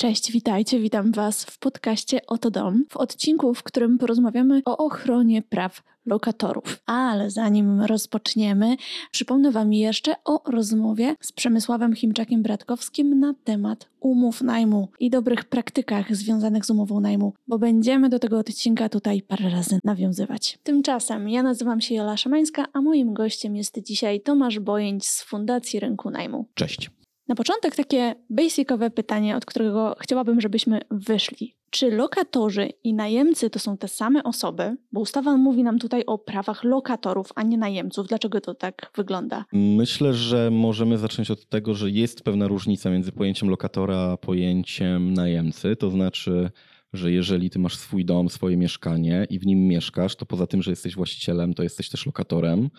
Cześć, witajcie, witam Was w podcaście Oto Dom, w odcinku, w którym porozmawiamy o ochronie praw lokatorów. Ale zanim rozpoczniemy, przypomnę Wam jeszcze o rozmowie z Przemysławem Chimczakiem-Bratkowskim na temat umów najmu i dobrych praktykach związanych z umową najmu, bo będziemy do tego odcinka tutaj parę razy nawiązywać. Tymczasem ja nazywam się Jola Szamańska, a moim gościem jest dzisiaj Tomasz Bojęć z Fundacji Rynku Najmu. Cześć. Na początek takie basicowe pytanie, od którego chciałabym, żebyśmy wyszli. Czy lokatorzy i najemcy to są te same osoby? Bo ustawa mówi nam tutaj o prawach lokatorów, a nie najemców. Dlaczego to tak wygląda? Myślę, że możemy zacząć od tego, że jest pewna różnica między pojęciem lokatora a pojęciem najemcy. To znaczy, że jeżeli ty masz swój dom, swoje mieszkanie i w nim mieszkasz, to poza tym, że jesteś właścicielem, to jesteś też lokatorem.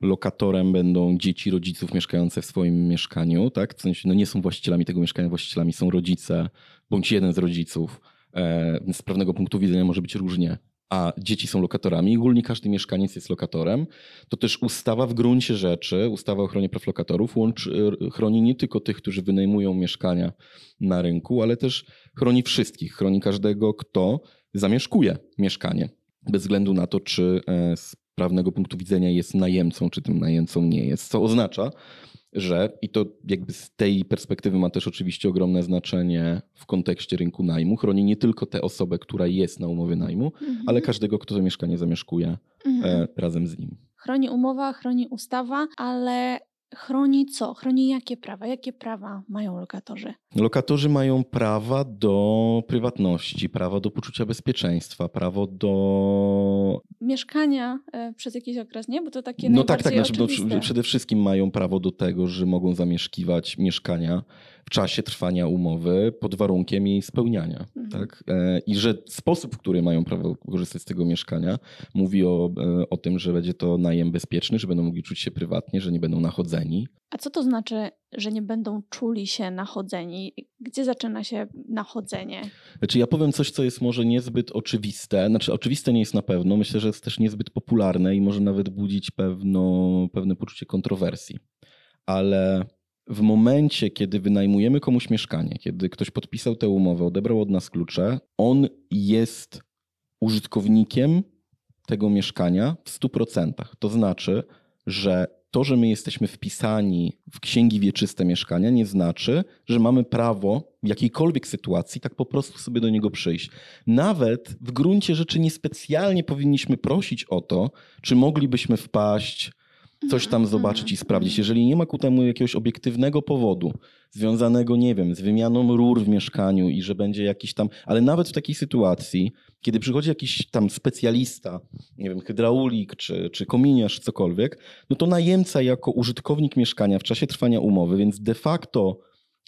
Lokatorem będą dzieci rodziców mieszkające w swoim mieszkaniu, tak? W sensie, no nie są właścicielami tego mieszkania, właścicielami są rodzice bądź jeden z rodziców. E, z pewnego punktu widzenia może być różnie. A dzieci są lokatorami, ogólnie każdy mieszkaniec jest lokatorem, to też ustawa w gruncie rzeczy, ustawa o ochronie praw lokatorów, łączy, chroni nie tylko tych, którzy wynajmują mieszkania na rynku, ale też chroni wszystkich, chroni każdego, kto zamieszkuje mieszkanie, bez względu na to, czy e, z prawnego punktu widzenia jest najemcą, czy tym najemcą nie jest. Co oznacza, że i to jakby z tej perspektywy ma też oczywiście ogromne znaczenie w kontekście rynku najmu. Chroni nie tylko tę osobę, która jest na umowie najmu, mhm. ale każdego, kto to mieszkanie zamieszkuje mhm. E, razem z nim. Chroni umowa, chroni ustawa, ale chroni co? Chroni jakie prawa? Jakie prawa mają lokatorzy? Lokatorzy mają prawa do prywatności, prawo do poczucia bezpieczeństwa, prawo do. Mieszkania e, przez jakiś okres, nie? Bo to takie. No tak, tak. Znaczy, przede wszystkim mają prawo do tego, że mogą zamieszkiwać mieszkania w czasie trwania umowy pod warunkiem jej spełniania. Mhm. Tak? E, I że sposób, w który mają prawo korzystać z tego mieszkania, mówi o, e, o tym, że będzie to najem bezpieczny, że będą mogli czuć się prywatnie, że nie będą nachodzeni. A co to znaczy, że nie będą czuli się nachodzeni? Gdzie zaczyna się nachodzenie? Znaczy, ja powiem coś, co jest może niezbyt oczywiste. Znaczy, oczywiste nie jest na pewno. Myślę, że jest też niezbyt popularne i może nawet budzić pewno, pewne poczucie kontrowersji. Ale w momencie, kiedy wynajmujemy komuś mieszkanie, kiedy ktoś podpisał tę umowę, odebrał od nas klucze, on jest użytkownikiem tego mieszkania w 100%. To znaczy, że to, że my jesteśmy wpisani w księgi wieczyste mieszkania, nie znaczy, że mamy prawo w jakiejkolwiek sytuacji tak po prostu sobie do niego przyjść. Nawet w gruncie rzeczy niespecjalnie powinniśmy prosić o to, czy moglibyśmy wpaść coś tam mhm, zobaczyć i mhm. sprawdzić. Jeżeli nie ma ku temu jakiegoś obiektywnego powodu, związanego, nie wiem, z wymianą rur w mieszkaniu i że będzie jakiś tam, ale nawet w takiej sytuacji, kiedy przychodzi jakiś tam specjalista, nie wiem, hydraulik czy, czy kominiarz, cokolwiek, no to najemca jako użytkownik mieszkania w czasie trwania umowy, więc de facto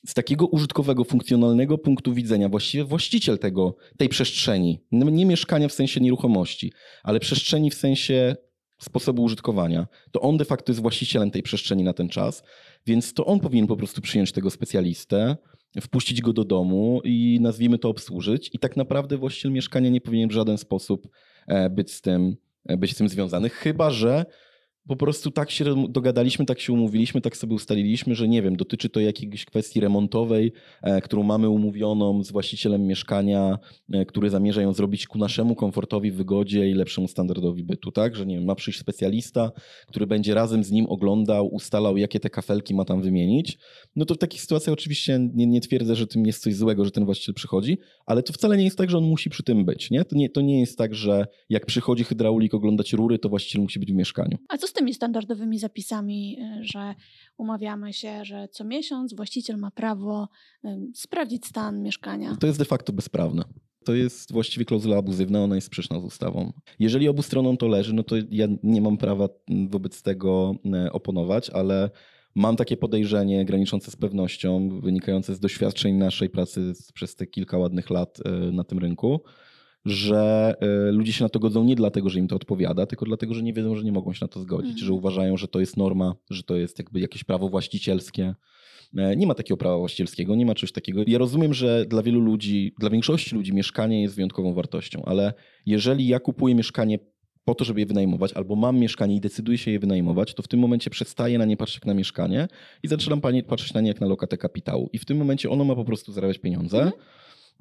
z takiego użytkowego, funkcjonalnego punktu widzenia, właściwie właściciel tego, tej przestrzeni, nie mieszkania w sensie nieruchomości, ale przestrzeni w sensie sposobu użytkowania, to on de facto jest właścicielem tej przestrzeni na ten czas, więc to on powinien po prostu przyjąć tego specjalistę, wpuścić go do domu i nazwijmy to obsłużyć. I tak naprawdę właściciel mieszkania nie powinien w żaden sposób e, być z tym, e, być z tym związany, chyba że po prostu tak się dogadaliśmy, tak się umówiliśmy, tak sobie ustaliliśmy, że nie wiem, dotyczy to jakiejś kwestii remontowej, e, którą mamy umówioną z właścicielem mieszkania, e, który zamierza ją zrobić ku naszemu komfortowi, wygodzie i lepszemu standardowi bytu, tak? Że nie wiem, ma przyjść specjalista, który będzie razem z nim oglądał, ustalał, jakie te kafelki ma tam wymienić. No to w takich sytuacjach oczywiście nie, nie twierdzę, że tym jest coś złego, że ten właściciel przychodzi, ale to wcale nie jest tak, że on musi przy tym być, nie? To nie, to nie jest tak, że jak przychodzi hydraulik oglądać rury, to właściciel musi być w mieszkaniu. A co z tymi standardowymi zapisami, y, że umawiamy się, że co miesiąc właściciel ma prawo sprawdzić stan mieszkania. To jest de facto bezprawne. To jest właściwie klauzula abuzywna, ona jest sprzeczna z ustawą. Jeżeli obu stronom to leży, no to ja nie mam prawa wobec tego e, oponować, ale mam takie podejrzenie graniczące z pewnością, wynikające z doświadczeń naszej pracy przez te kilka ładnych lat e, na tym rynku, że e, ludzie się na to godzą nie dlatego, że im to odpowiada, tylko dlatego, że nie wiedzą, że nie mogą się na to zgodzić, mhm. że uważają, że to jest norma, że to jest jakby jakieś prawo właścicielskie. E, nie ma takiego prawa właścicielskiego, nie ma czegoś takiego. Ja rozumiem, że dla wielu ludzi, dla większości ludzi mieszkanie jest wyjątkową wartością, ale jeżeli ja kupuję mieszkanie po to, żeby je wynajmować, albo mam mieszkanie i decyduję się je wynajmować, to w tym momencie przestaję na nie patrzeć jak na mieszkanie i zaczynam patrzeć na nie jak na lokatę kapitału. I w tym momencie ono ma po prostu zarabiać pieniądze. Mhm.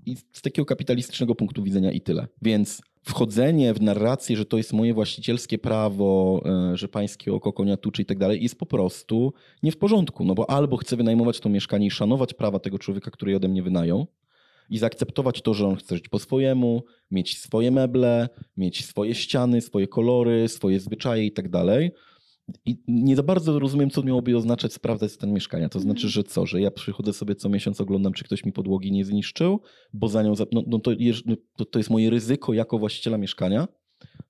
I z takiego kapitalistycznego punktu widzenia i tyle. Więc wchodzenie w narrację, że to jest moje właścicielskie prawo, e, że pańskie oko konia tuczy i tak dalej, jest po prostu nie w porządku. No bo albo chcę wynajmować to mieszkanie i szanować prawa tego człowieka, który je ode mnie wynają, i zaakceptować to, że on chce żyć po swojemu, mieć swoje meble, mieć swoje ściany, swoje kolory, swoje zwyczaje i tak dalej. I nie za bardzo rozumiem, co miałoby oznaczać sprawdzać stan mieszkania. To znaczy, że co, że ja przychodzę sobie co miesiąc, oglądam, czy ktoś mi podłogi nie zniszczył, bo za nią, za- no, no to, jeż- no to, to jest moje ryzyko jako właściciela mieszkania,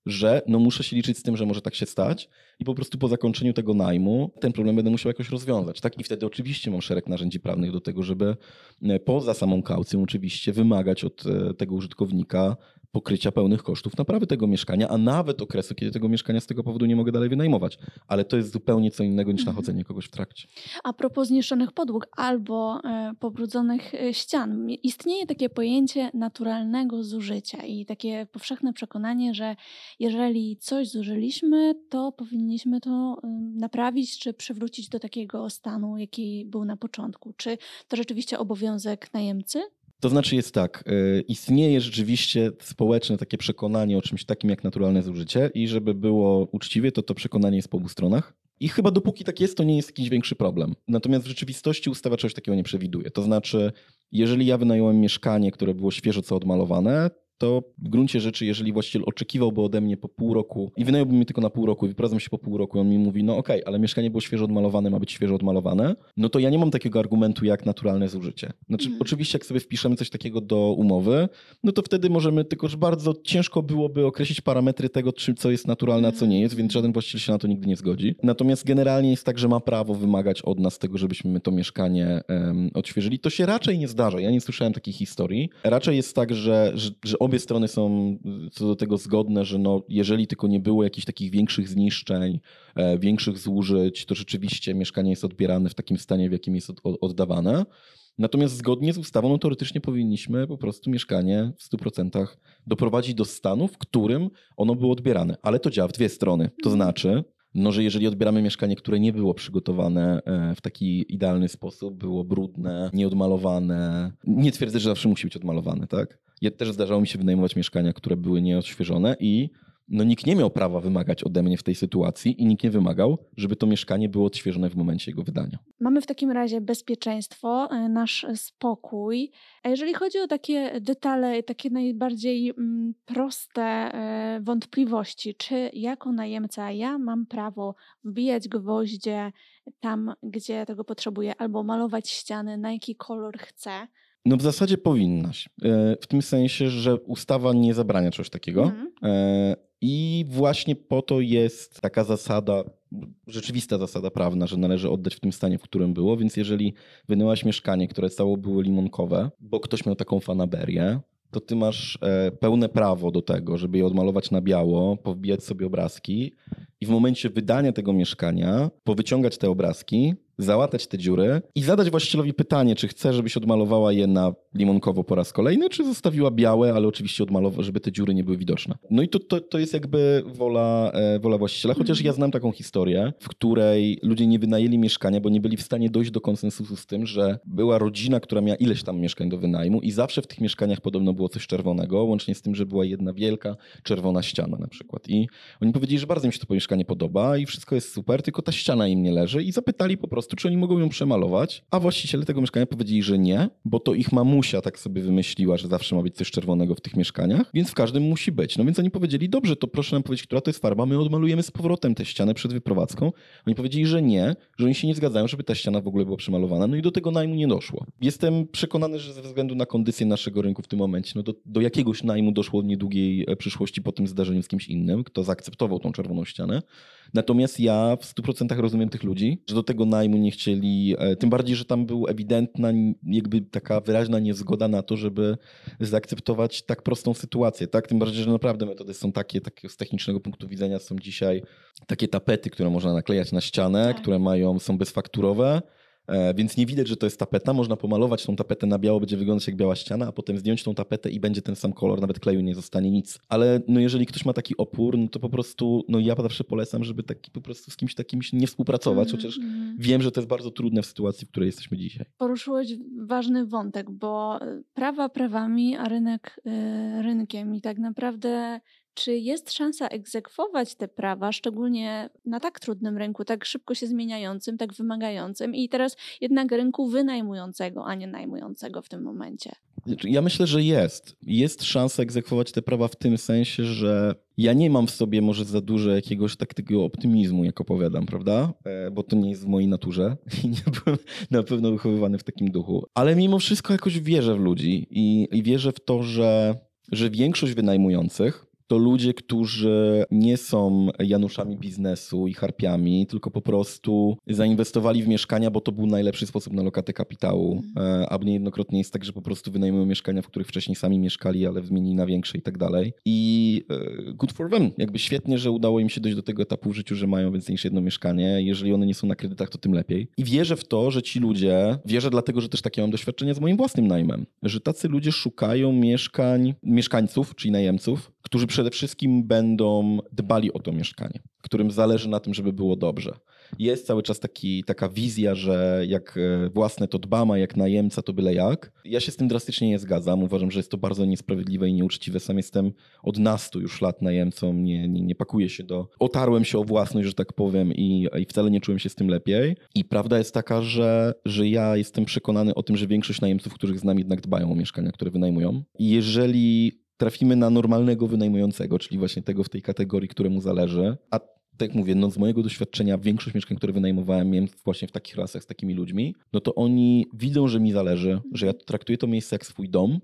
że no muszę się liczyć z tym, że może tak się stać i po prostu po zakończeniu tego najmu ten problem będę musiał jakoś rozwiązać. Tak? I wtedy oczywiście mam szereg narzędzi prawnych do tego, żeby e, poza samą kaucją oczywiście wymagać od e, tego użytkownika pokrycia pełnych kosztów naprawy tego mieszkania, a nawet okresu, kiedy tego mieszkania z tego powodu nie mogę dalej wynajmować. Ale to jest zupełnie co innego niż Mhm. nachodzenie kogoś w trakcie. A propos zniszczonych podłóg albo e, pobrudzonych ścian, istnieje takie pojęcie naturalnego zużycia i takie powszechne przekonanie, że jeżeli coś zużyliśmy, to powinniśmy to e, naprawić czy przywrócić do takiego stanu, jaki był na początku. Czy to rzeczywiście obowiązek najemcy? To znaczy jest tak, y, istnieje rzeczywiście społeczne takie przekonanie o czymś takim jak naturalne zużycie i żeby było uczciwie, to to przekonanie jest po obu stronach. I chyba dopóki tak jest, to nie jest jakiś większy problem. Natomiast w rzeczywistości ustawa czegoś takiego nie przewiduje. To znaczy, jeżeli ja wynająłem mieszkanie, które było świeżo co odmalowane, to w gruncie rzeczy, jeżeli właściciel oczekiwałby ode mnie po pół roku i wynająłby mnie tylko na pół roku i wyprowadzam się po pół roku i on mi mówi, no okej, ale mieszkanie było świeżo odmalowane, ma być świeżo odmalowane, no to ja nie mam takiego argumentu jak naturalne zużycie. Znaczy, Mhm. oczywiście jak sobie wpiszemy coś takiego do umowy, no to wtedy możemy, tylko że bardzo ciężko byłoby określić parametry tego, czy, co jest naturalne, a co nie jest, więc żaden właściciel się na to nigdy nie zgodzi. Natomiast generalnie jest tak, że ma prawo wymagać od nas tego, żebyśmy to mieszkanie em, odświeżyli. To się raczej nie zdarza. Ja nie słyszałem takiej historii. Raczej jest tak, że, że, że obie strony są co do tego zgodne, że no, jeżeli tylko nie było jakichś takich większych zniszczeń, e, większych zużyć, to rzeczywiście mieszkanie jest odbierane w takim stanie, w jakim jest od, od, oddawane. Natomiast zgodnie z ustawą, no teoretycznie powinniśmy po prostu mieszkanie w 100% doprowadzić do stanu, w którym ono było odbierane. Ale to działa w dwie strony. To znaczy, no, że jeżeli odbieramy mieszkanie, które nie było przygotowane e, w taki idealny sposób, było brudne, nieodmalowane, nie twierdzę, że zawsze musi być odmalowane, tak? Ja też zdarzało mi się wynajmować mieszkania, które były nieodświeżone i no nikt nie miał prawa wymagać ode mnie w tej sytuacji i nikt nie wymagał, żeby to mieszkanie było odświeżone w momencie jego wydania. Mamy w takim razie bezpieczeństwo, e, nasz spokój. A jeżeli chodzi o takie detale, takie najbardziej mm, proste e, wątpliwości, czy jako najemca ja mam prawo wbijać gwoździe tam, gdzie tego potrzebuję, albo malować ściany, na jaki kolor chcę? No w zasadzie powinnaś. E, W tym sensie, że ustawa nie zabrania czegoś takiego. Mhm. E, I właśnie po to jest taka zasada, rzeczywista zasada prawna, że należy oddać w tym stanie, w którym było. Więc jeżeli wynęłaś mieszkanie, które cało było limonkowe, bo ktoś miał taką fanaberię, to ty masz e, pełne prawo do tego, żeby je odmalować na biało, powbijać sobie obrazki i w momencie wydania tego mieszkania powyciągać te obrazki, załatać te dziury i zadać właścicielowi pytanie, czy chce, żebyś odmalowała je na limonkowo po raz kolejny, czy zostawiła białe, ale oczywiście odmalowa, żeby te dziury nie były widoczne. No i to, to, to jest jakby wola, e, wola właściciela, chociaż ja znam taką historię, w której ludzie nie wynajęli mieszkania, bo nie byli w stanie dojść do konsensusu z tym, że była rodzina, która miała ileś tam mieszkań do wynajmu i zawsze w tych mieszkaniach podobno było coś czerwonego, łącznie z tym, że była jedna wielka czerwona ściana na przykład. I oni powiedzieli, że bardzo im się to mieszkanie podoba i wszystko jest super, tylko ta ściana im nie leży i zapytali po prostu, czy oni mogą ją przemalować, a właściciele tego mieszkania powiedzieli, że nie, bo to ich mamusia tak sobie wymyśliła, że zawsze ma być coś czerwonego w tych mieszkaniach, więc w każdym musi być. No więc oni powiedzieli, dobrze, to proszę nam powiedzieć, która to jest farba, my odmalujemy z powrotem tę ścianę przed wyprowadzką. Oni powiedzieli, że nie, że oni się nie zgadzają, żeby ta ściana w ogóle była przemalowana, no i do tego najmu nie doszło. Jestem przekonany, że ze względu na kondycję naszego rynku w tym momencie, no do, do jakiegoś najmu doszło w niedługiej e, przyszłości po tym zdarzeniu z kimś innym, kto zaakceptował tą czerwoną ścianę. Natomiast ja w 100% rozumiem tych ludzi, że do tego najmu nie chcieli, e, tym bardziej, że tam był ewidentna, jakby taka wyraźna niezgoda na to, żeby zaakceptować tak prostą sytuację, tak? Tym bardziej, że naprawdę metody są takie, takie z technicznego punktu widzenia są dzisiaj takie tapety, które można naklejać na ścianę, Tak. które mają, są bezfakturowe, więc nie widać, że to jest tapeta. Można pomalować tą tapetę na biało, będzie wyglądać jak biała ściana, a potem zdjąć tą tapetę i będzie ten sam kolor, nawet kleju nie zostanie nic. Ale no jeżeli ktoś ma taki opór, no to po prostu, no ja zawsze polecam, żeby taki po prostu z kimś takim nie współpracować, chociaż mm. wiem, że to jest bardzo trudne w sytuacji, w której jesteśmy dzisiaj. Poruszyłeś ważny wątek, bo prawa prawami, a rynek y, rynkiem i tak naprawdę czy jest szansa egzekwować te prawa, szczególnie na tak trudnym rynku, tak szybko się zmieniającym, tak wymagającym i teraz jednak rynku wynajmującego, a nie najmującego w tym momencie? Znaczy, Ja myślę, że jest. Jest szansa egzekwować te prawa w tym sensie, że ja nie mam w sobie może za dużo jakiegoś takiego optymizmu, jak opowiadam, prawda? E, Bo to nie jest w mojej naturze i nie byłem na pewno wychowywany w takim duchu. Ale mimo wszystko jakoś wierzę w ludzi i, i wierzę w to, że, że większość wynajmujących to ludzie, którzy nie są Januszami biznesu i harpiami, tylko po prostu zainwestowali w mieszkania, bo to był najlepszy sposób na lokatę kapitału. E, A niejednokrotnie jest tak, że po prostu wynajmują mieszkania, w których wcześniej sami mieszkali, ale zmienili na większe i tak dalej. I e, good for them. Jakby świetnie, że udało im się dojść do tego etapu w życiu, że mają więcej niż jedno mieszkanie. Jeżeli one nie są na kredytach, to tym lepiej. I wierzę w to, że ci ludzie, wierzę dlatego, że też takie mam doświadczenie z moim własnym najmem, że tacy ludzie szukają mieszkań, mieszkańców, czyli najemców, którzy przede wszystkim będą dbali o to mieszkanie, którym zależy na tym, żeby było dobrze. Jest cały czas taki, taka wizja, że jak e, własne to dbam, a jak najemca to byle jak. Ja się z tym drastycznie nie zgadzam. Uważam, że jest to bardzo niesprawiedliwe i nieuczciwe. Sam jestem od nastu już lat najemcą, nie, nie, nie pakuję się do... Otarłem się o własność, że tak powiem i, i wcale nie czułem się z tym lepiej. I prawda jest taka, że, że ja jestem przekonany o tym, że większość najemców, których znam jednak dbają o mieszkania, które wynajmują. I jeżeli trafimy na normalnego wynajmującego, czyli właśnie tego w tej kategorii, któremu zależy, a tak jak mówię, no z mojego doświadczenia większość mieszkań, które wynajmowałem, miałem właśnie w takich relacjach z takimi ludźmi, no to oni widzą, że mi zależy, że ja traktuję to miejsce jak swój dom,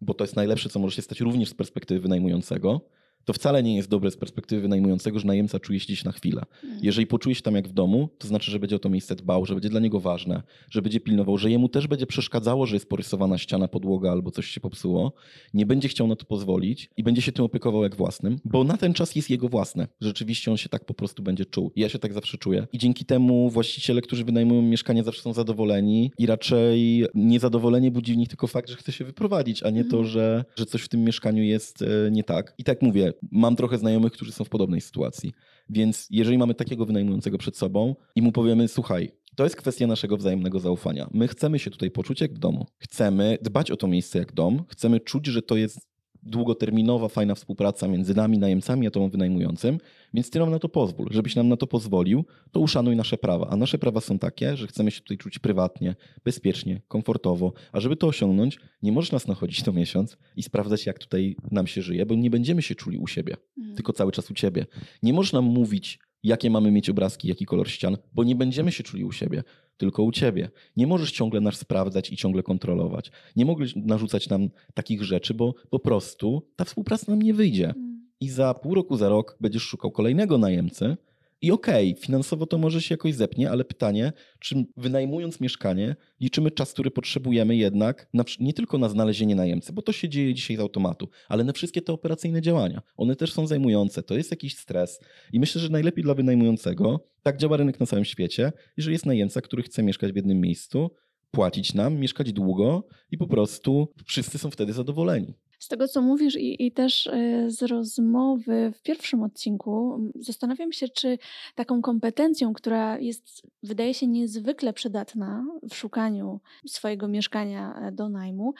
bo to jest najlepsze, co może się stać również z perspektywy wynajmującego. To wcale nie jest dobre z perspektywy wynajmującego, że najemca czuje się gdzieś na chwilę. Jeżeli poczuje się tam jak w domu, to znaczy, że będzie o to miejsce dbał, że będzie dla niego ważne, że będzie pilnował, że jemu też będzie przeszkadzało, że jest porysowana ściana, podłoga albo coś się popsuło. Nie będzie chciał na to pozwolić i będzie się tym opiekował jak własnym, bo na ten czas jest jego własne. Rzeczywiście on się tak po prostu będzie czuł. I ja się tak zawsze czuję. I dzięki temu właściciele, którzy wynajmują mieszkanie, zawsze są zadowoleni i raczej niezadowolenie budzi w nich tylko fakt, że chce się wyprowadzić, a nie to, że, że coś w tym mieszkaniu jest e, nie tak. I tak mówię, mam trochę znajomych, którzy są w podobnej sytuacji. Więc jeżeli mamy takiego wynajmującego przed sobą i mu powiemy, słuchaj, to jest kwestia naszego wzajemnego zaufania. My chcemy się tutaj poczuć jak w domu. Chcemy dbać o to miejsce jak dom. Chcemy czuć, że to jest długoterminowa, fajna współpraca między nami, najemcami, a tobą wynajmującym, więc ty nam na to pozwól. Żebyś nam na to pozwolił, to uszanuj nasze prawa. A nasze prawa są takie, że chcemy się tutaj czuć prywatnie, bezpiecznie, komfortowo. A żeby to osiągnąć, nie możesz nas nachodzić co miesiąc i sprawdzać, jak tutaj nam się żyje, bo nie będziemy się czuli u siebie, Mm. tylko cały czas u ciebie. Nie możesz nam mówić, jakie mamy mieć obrazki, jaki kolor ścian, bo nie będziemy się czuli u siebie, tylko u ciebie. Nie możesz ciągle nas sprawdzać i ciągle kontrolować. Nie mogłeś narzucać nam takich rzeczy, bo po prostu ta współpraca nam nie wyjdzie. Mm. I za pół roku, za rok będziesz szukał kolejnego najemcy. I okej, finansowo to może się jakoś zepnie, ale pytanie, czy wynajmując mieszkanie, liczymy czas, który potrzebujemy jednak na, nie tylko na znalezienie najemcy, bo to się dzieje dzisiaj z automatu, ale na wszystkie te operacyjne działania. One też są zajmujące, to jest jakiś stres. I myślę, że najlepiej dla wynajmującego, tak działa rynek na całym świecie, jeżeli jest najemca, który chce mieszkać w jednym miejscu, płacić nam, mieszkać długo i po prostu wszyscy są wtedy zadowoleni. Z tego, co mówisz, i, i też e, z rozmowy w pierwszym odcinku, zastanawiam się, czy taką kompetencją, która jest, wydaje się, niezwykle przydatna w szukaniu swojego mieszkania e, do najmu,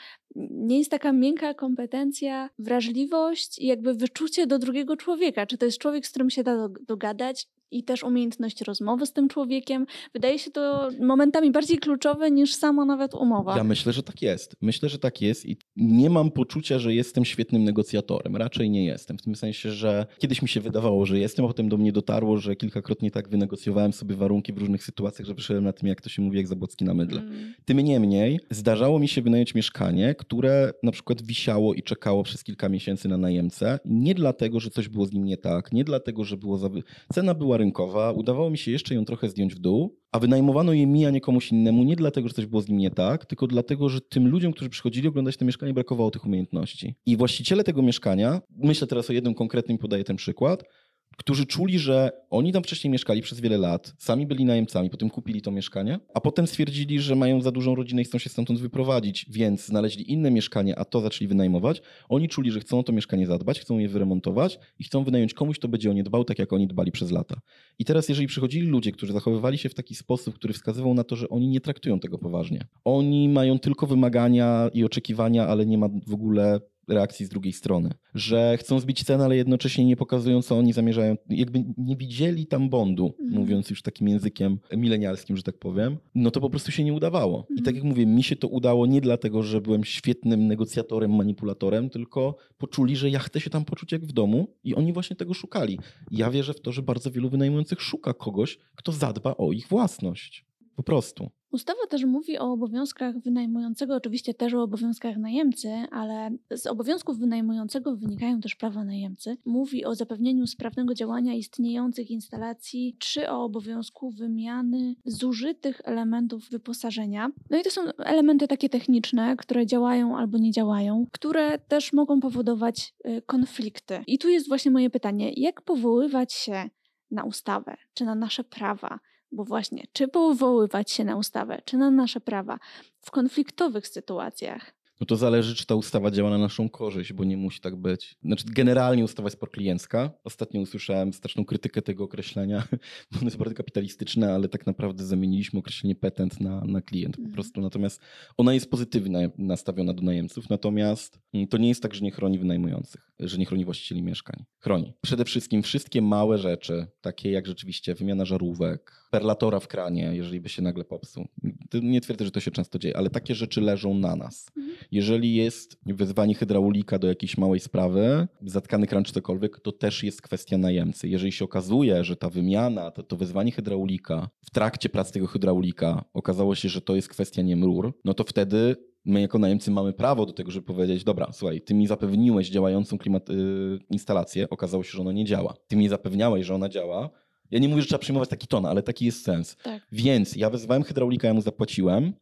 nie jest taka miękka kompetencja, wrażliwość i jakby wyczucie do drugiego człowieka. Czy to jest człowiek, z którym się da do- dogadać, i też umiejętność rozmowy z tym człowiekiem. Wydaje się to momentami bardziej kluczowe niż sama nawet umowa. Ja myślę, że tak jest. Myślę, że tak jest i nie mam poczucia, że jestem świetnym negocjatorem. Raczej nie jestem. W tym sensie, że kiedyś mi się wydawało, że jestem, a potem do mnie dotarło, że kilkakrotnie tak wynegocjowałem sobie warunki w różnych sytuacjach, że wyszedłem na tym, jak to się mówi, jak Zabłocki na mydle. Mm. Tym niemniej zdarzało mi się wynająć mieszkanie, które na przykład wisiało i czekało przez kilka miesięcy na najemcę. Nie dlatego, że coś było z nim nie tak, nie dlatego, że było za... cena była rynkowa, udawało mi się jeszcze ją trochę zdjąć w dół, a wynajmowano je mi, a nie komuś innemu, nie dlatego, że coś było z nim nie tak, tylko dlatego, że tym ludziom, którzy przychodzili oglądać to mieszkanie, brakowało tych umiejętności. I właściciele tego mieszkania, myślę teraz o jednym konkretnym, podaję ten przykład, którzy czuli, że oni tam wcześniej mieszkali przez wiele lat, sami byli najemcami, potem kupili to mieszkanie, a potem stwierdzili, że mają za dużą rodzinę i chcą się stamtąd wyprowadzić, więc znaleźli inne mieszkanie, a to zaczęli wynajmować. Oni czuli, że chcą o to mieszkanie zadbać, chcą je wyremontować i chcą wynająć komuś, kto będzie o nie dbał, tak jak oni dbali przez lata. I teraz, jeżeli przychodzili ludzie, którzy zachowywali się w taki sposób, który wskazywał na to, że oni nie traktują tego poważnie, oni mają tylko wymagania i oczekiwania, ale nie ma w ogóle reakcji z drugiej strony, że chcą zbić cenę, ale jednocześnie nie pokazują, co oni zamierzają. Jakby nie widzieli tam bondu, Mhm. mówiąc już takim językiem milenialskim, że tak powiem, no to po prostu się nie udawało. I Mhm. tak jak mówię, mi się to udało nie dlatego, że byłem świetnym negocjatorem, manipulatorem, tylko poczuli, że ja chcę się tam poczuć jak w domu i oni właśnie tego szukali. Ja wierzę w to, że bardzo wielu wynajmujących szuka kogoś, kto zadba o ich własność. Po prostu. Ustawa też mówi o obowiązkach wynajmującego, oczywiście też o obowiązkach najemcy, ale z obowiązków wynajmującego wynikają też prawa najemcy. Mówi o zapewnieniu sprawnego działania istniejących instalacji, czy o obowiązku wymiany zużytych elementów wyposażenia. No i to są elementy takie techniczne, które działają albo nie działają, które też mogą powodować y, konflikty. I tu jest właśnie moje pytanie: jak powoływać się na ustawę czy na nasze prawa? Bo właśnie, czy powoływać się na ustawę, czy na nasze prawa w konfliktowych sytuacjach? No to zależy, czy ta ustawa działa na naszą korzyść, bo nie musi tak być. Znaczy, generalnie ustawa jest prokliencka. Ostatnio usłyszałem straszną krytykę tego określenia, bo ono jest bardzo kapitalistyczne, ale tak naprawdę zamieniliśmy określenie petent na, na klient po Mhm. prostu. Natomiast ona jest pozytywnie nastawiona do najemców, natomiast mm, to nie jest tak, że nie chroni wynajmujących, że nie chroni właścicieli mieszkań. Chroni. Przede wszystkim wszystkie małe rzeczy, takie jak rzeczywiście wymiana żarówek, perlatora w kranie, jeżeli by się nagle popsuł. Nie twierdzę, że to się często dzieje, ale takie rzeczy leżą na nas. Jeżeli jest wezwanie hydraulika do jakiejś małej sprawy, zatkany kran czy cokolwiek, to też jest kwestia najemcy. Jeżeli się okazuje, że ta wymiana, to, to wezwanie hydraulika w trakcie prac tego hydraulika okazało się, że to jest kwestia nie mrur, no to wtedy my jako najemcy mamy prawo do tego, żeby powiedzieć, dobra, słuchaj, ty mi zapewniłeś działającą klimat, y, instalację, okazało się, że ona nie działa. Ty mi zapewniałeś, że ona działa. Ja nie mówię, że trzeba przyjmować taki ton, ale taki jest sens. Tak. Więc ja wezwałem hydraulika, ja mu zapłaciłem,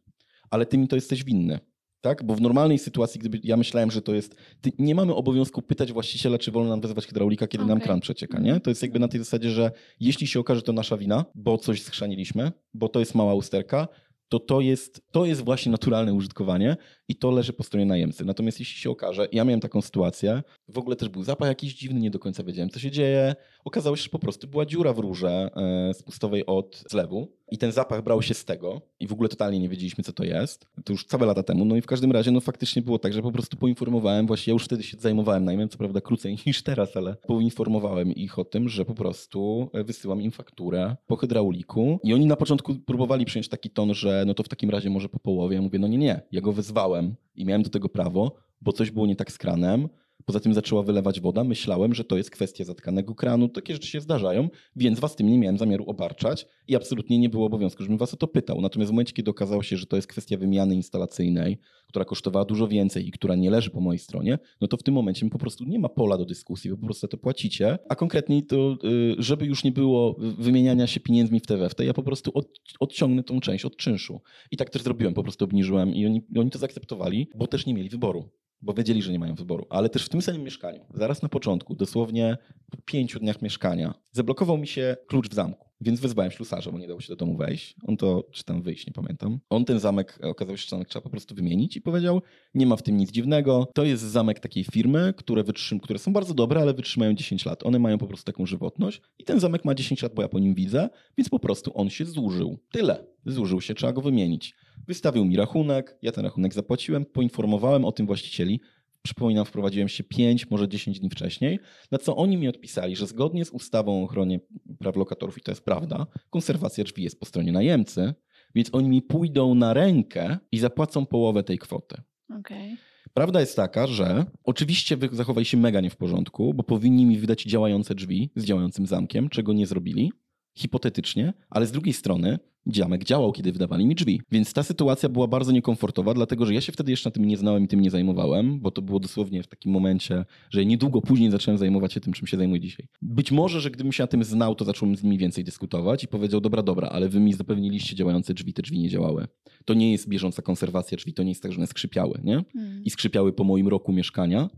ale ty mi to jesteś winny. Tak? Bo w normalnej sytuacji, gdyby ja myślałem, że to jest. Ty, nie mamy obowiązku pytać właściciela, czy wolno nam wezwać hydraulika, kiedy nam Okej. kran przecieka. Nie? To jest jakby na tej zasadzie, że jeśli się okaże, to nasza wina, bo coś schrzaniliśmy, bo to jest mała usterka, to to jest, to jest właśnie naturalne użytkowanie i to leży po stronie najemcy. Natomiast jeśli się okaże, ja miałem taką sytuację, w ogóle też był zapach jakiś dziwny, nie do końca wiedziałem, co się dzieje. Okazało się, że po prostu była dziura w rurze e, spustowej od zlewu i ten zapach brał się z tego i w ogóle totalnie nie wiedzieliśmy, co to jest. To już całe lata temu. No i w każdym razie, no faktycznie było tak, że po prostu poinformowałem, właśnie ja już wtedy się zajmowałem najmem, co prawda krócej niż teraz, ale poinformowałem ich o tym, że po prostu e, wysyłam im fakturę po hydrauliku i oni na początku próbowali przyjąć taki ton, że no to w takim razie może po połowie. Ja mówię, no nie, nie, ja go wezwałem i miałem do tego prawo, bo coś było nie tak z kranem. Poza tym zaczęła wylewać woda. Myślałem, że to jest kwestia zatkanego kranu. Takie rzeczy się zdarzają, więc was tym nie miałem zamiaru obarczać i absolutnie nie było obowiązku, żebym was o to pytał. Natomiast w momencie, kiedy okazało się, że to jest kwestia wymiany instalacyjnej, która kosztowała dużo więcej i która nie leży po mojej stronie, no to w tym momencie po prostu nie ma pola do dyskusji, wy po prostu to płacicie. A konkretniej to, y, żeby już nie było wymieniania się pieniędzmi w te, ja po prostu od, odciągnę tą część od czynszu. I tak też zrobiłem, po prostu obniżyłem i oni, oni to zaakceptowali, bo też nie mieli wyboru bo wiedzieli, że nie mają wyboru. Ale też w tym samym mieszkaniu, zaraz na początku, dosłownie po pięciu dniach mieszkania, zablokował mi się klucz w zamku. Więc wezwałem ślusarza, bo nie dało się do domu wejść. On to, czy tam wyjść, nie pamiętam. On ten zamek, okazało się, że zamek trzeba po prostu wymienić i powiedział, nie ma w tym nic dziwnego. To jest zamek takiej firmy, które, wytrzym, które są bardzo dobre, ale wytrzymają 10 lat. One mają po prostu taką żywotność i ten zamek ma 10 lat, bo ja po nim widzę, więc po prostu on się zużył. Tyle. Zużył się, trzeba go wymienić. Wystawił mi rachunek, ja ten rachunek zapłaciłem, poinformowałem o tym właścicieli. Przypominam, wprowadziłem się 5, może 10 dni wcześniej, na co oni mi odpisali, że zgodnie z ustawą o ochronie praw lokatorów, i to jest prawda, konserwacja drzwi jest po stronie najemcy, więc oni mi pójdą na rękę i zapłacą połowę tej kwoty. Okej. Prawda jest taka, że oczywiście zachowali się mega nie w porządku, bo powinni mi wydać działające drzwi z działającym zamkiem, czego nie zrobili, hipotetycznie, ale z drugiej strony zamek działał, kiedy wydawali mi drzwi. Więc ta sytuacja była bardzo niekomfortowa, dlatego że ja się wtedy jeszcze na tym nie znałem i tym nie zajmowałem, bo to było dosłownie w takim momencie, że niedługo później zacząłem zajmować się tym, czym się zajmuję dzisiaj. Być może, że gdybym się na tym znał, to zacząłem z nimi więcej dyskutować i powiedział, dobra, dobra, ale wy mi zapewniliście działające drzwi, te drzwi nie działały. To nie jest bieżąca konserwacja drzwi, to nie jest tak, że one skrzypiały, nie? Hmm. i skrzypiały po moim roku mieszkania,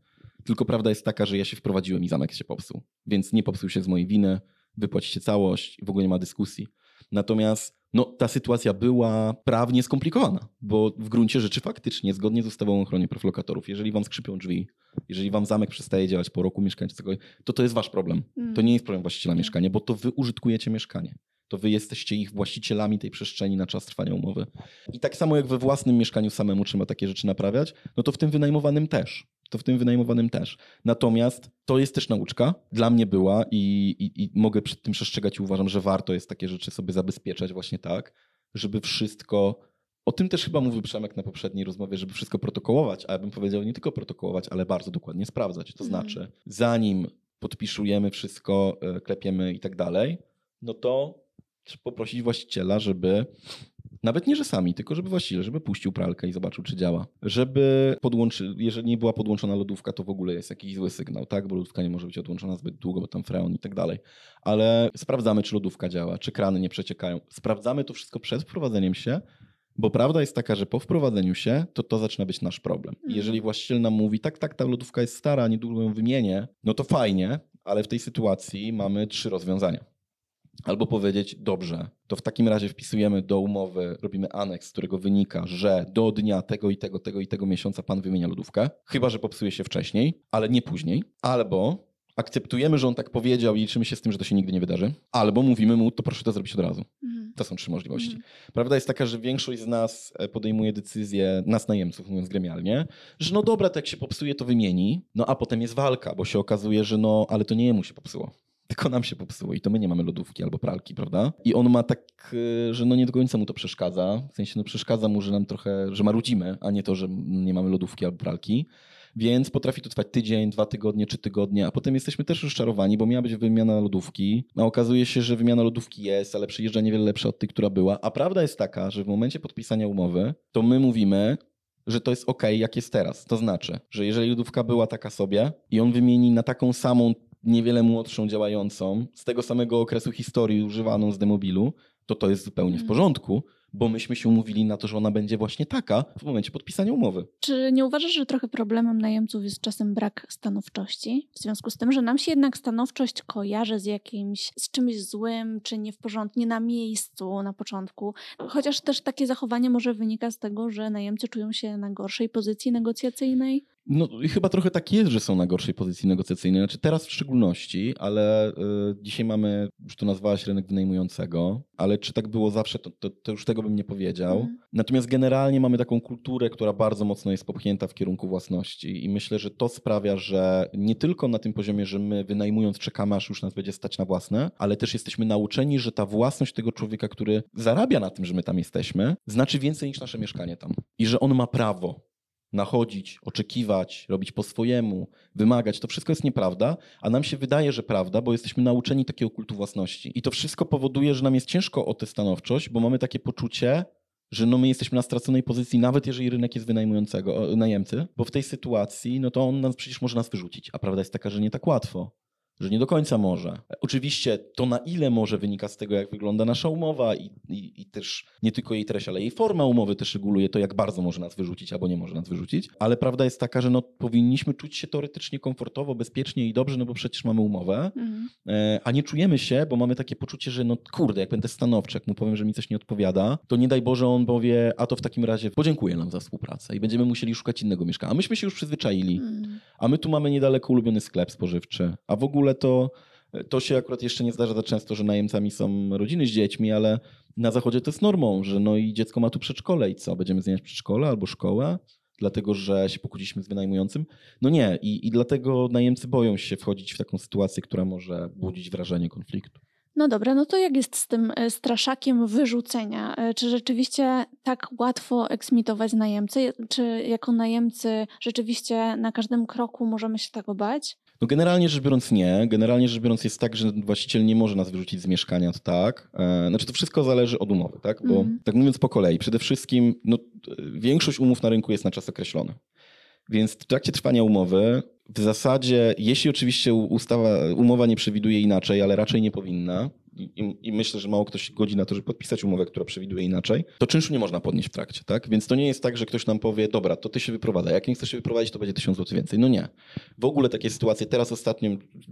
Tylko prawda jest taka, że ja się wprowadziłem i zamek się popsuł. Więc nie popsuł się z mojej winy, wypłacicie całość, w ogóle nie ma dyskusji. Natomiast no, ta sytuacja była prawnie skomplikowana, bo w gruncie rzeczy faktycznie, zgodnie z ustawą o ochronie praw lokatorów, jeżeli wam skrzypią drzwi, jeżeli wam zamek przestaje działać po roku mieszkańcego, to to jest wasz problem. Mm. To nie jest problem właściciela mieszkania, bo to wy użytkujecie mieszkanie. To wy jesteście ich właścicielami tej przestrzeni na czas trwania umowy. I tak samo jak we własnym mieszkaniu samemu trzeba takie rzeczy naprawiać, no to w tym wynajmowanym też. To w tym wynajmowanym też. Natomiast to jest też nauczka. Dla mnie była i, i, i mogę przed tym przestrzegać i uważam, że warto jest takie rzeczy sobie zabezpieczać właśnie tak, żeby wszystko o tym też chyba mówił Przemek na poprzedniej rozmowie, żeby wszystko protokołować, a ja bym powiedział nie tylko protokołować, ale bardzo dokładnie sprawdzać. To Mhm. znaczy, zanim podpiszujemy wszystko, e, klepiemy i tak dalej, no to trzeba poprosić właściciela, żeby nawet nie, że sami, tylko żeby właściciel, żeby puścił pralkę i zobaczył, czy działa. Żeby podłączy, jeżeli nie była podłączona lodówka, to w ogóle jest jakiś zły sygnał, tak? Bo lodówka nie może być odłączona zbyt długo, bo tam freon i tak dalej. Ale sprawdzamy, czy lodówka działa, czy krany nie przeciekają. Sprawdzamy to wszystko przed wprowadzeniem się, bo prawda jest taka, że po wprowadzeniu się, to to zaczyna być nasz problem. Mhm. jeżeli właściciel nam mówi, tak, tak, ta lodówka jest stara, niedługo ją wymienię, no to fajnie, ale w tej sytuacji mamy trzy rozwiązania. Albo powiedzieć, dobrze, to w takim razie wpisujemy do umowy, robimy aneks, z którego wynika, że do dnia tego i tego, tego i tego miesiąca pan wymienia lodówkę, chyba że popsuje się wcześniej, ale nie później. Albo akceptujemy, że on tak powiedział i liczymy się z tym, że to się nigdy nie wydarzy. Albo mówimy mu, to proszę to zrobić od razu. Mhm. To są trzy możliwości. Mhm. Prawda jest taka, że większość z nas e, podejmuje decyzję, nas najemców, mówiąc gremialnie, że no dobra, to jak się popsuje, to wymieni, no a potem jest walka, bo się okazuje, że no, ale to nie jemu się popsuło. Tylko nam się popsuło i to my nie mamy lodówki albo pralki, prawda? I on ma tak, y, że no nie do końca mu to przeszkadza. W sensie no przeszkadza mu, że nam trochę, że marudzimy, a nie to, że nie mamy lodówki albo pralki. Więc potrafi to trwać tydzień, dwa tygodnie, trzy tygodnie, a potem jesteśmy też rozczarowani, bo miała być wymiana lodówki, a okazuje się, że wymiana lodówki jest, ale przyjeżdża niewiele lepsza od tej, która była. A prawda jest taka, że w momencie podpisania umowy, to my mówimy, że to jest ok, jak jest teraz. To znaczy, że jeżeli lodówka była taka sobie i on wymieni na taką samą, niewiele młodszą, działającą, z tego samego okresu historii używaną z demobilu, to to jest zupełnie w Mhm. porządku, bo myśmy się umówili na to, że ona będzie właśnie taka w momencie podpisania umowy. Czy nie uważasz, że trochę problemem najemców jest czasem brak stanowczości? W związku z tym, że nam się jednak stanowczość kojarzy z jakimś, z czymś złym, czy nie w porządku, nie na miejscu na początku. Chociaż też takie zachowanie może wynika z tego, że najemcy czują się na gorszej pozycji negocjacyjnej. No i chyba trochę tak jest, że są na gorszej pozycji negocjacyjnej. Znaczy teraz w szczególności, ale y, dzisiaj mamy, już to nazwałaś rynek wynajmującego, ale czy tak było zawsze, to, to, to już tego bym nie powiedział. Mhm. Natomiast generalnie mamy taką kulturę, która bardzo mocno jest popchnięta w kierunku własności i myślę, że to sprawia, że nie tylko na tym poziomie, że my wynajmując czekamy, aż już nas będzie stać na własne, ale też jesteśmy nauczeni, że ta własność tego człowieka, który zarabia na tym, że my tam jesteśmy, znaczy więcej niż nasze mieszkanie tam. I że on ma prawo nachodzić, oczekiwać, robić po swojemu, wymagać. To wszystko jest nieprawda, a nam się wydaje, że prawda, bo jesteśmy nauczeni takiego kultu własności. I to wszystko powoduje, że nam jest ciężko o tę stanowczość, bo mamy takie poczucie, że no my jesteśmy na straconej pozycji, nawet jeżeli rynek jest wynajmującego, najemcy, bo w tej sytuacji, no to on nas przecież może nas wyrzucić, a prawda jest taka, że nie tak łatwo. Że nie do końca może. Oczywiście to na ile może wynika z tego, jak wygląda nasza umowa i, i, i też nie tylko jej treść, ale jej forma umowy też reguluje to, jak bardzo może nas wyrzucić albo nie może nas wyrzucić. Ale prawda jest taka, że no, powinniśmy czuć się teoretycznie komfortowo, bezpiecznie i dobrze, no bo przecież mamy umowę, Mhm. E, a nie czujemy się, bo mamy takie poczucie, że no kurde, jak będę stanowczy, jak mu powiem, że mi coś nie odpowiada, to nie daj Boże on powie, a to w takim razie podziękuję nam za współpracę i będziemy musieli szukać innego mieszkania. A myśmy się już przyzwyczaili, Mhm. a my tu mamy niedaleko ulubiony sklep spożywczy, a w ogóle to, to się akurat jeszcze nie zdarza za często, że najemcami są rodziny z dziećmi, ale na zachodzie to jest normą, że no i dziecko ma tu przedszkole i co, będziemy zmieniać przedszkole albo szkołę? Dlatego, że się pokłóciliśmy z wynajmującym? No nie, i, i dlatego najemcy boją się wchodzić w taką sytuację, która może budzić wrażenie konfliktu. No dobra, no to jak jest z tym e, straszakiem wyrzucenia? E, Czy rzeczywiście tak łatwo eksmitować najemcę? Czy jako najemcy rzeczywiście na każdym kroku możemy się tego bać? No generalnie rzecz biorąc nie. Generalnie rzecz biorąc jest tak, że właściciel nie może nas wyrzucić z mieszkania, to tak. E, Znaczy to wszystko zależy od umowy, tak? Bo Mhm. tak mówiąc po kolei, przede wszystkim no, e, większość umów na rynku jest na czas określony. Więc w trakcie trwania umowy w zasadzie, jeśli oczywiście ustawa, umowa nie przewiduje inaczej, ale raczej nie powinna, i, i, myślę, że mało ktoś się godzi na to, żeby podpisać umowę, która przewiduje inaczej, to czynszu nie można podnieść w trakcie, tak? Więc to nie jest tak, że ktoś nam powie, dobra, to ty się wyprowadza, jak nie chcesz się wyprowadzić, to będzie 1000 zł więcej. No nie. W ogóle takie sytuacje, teraz ostatnio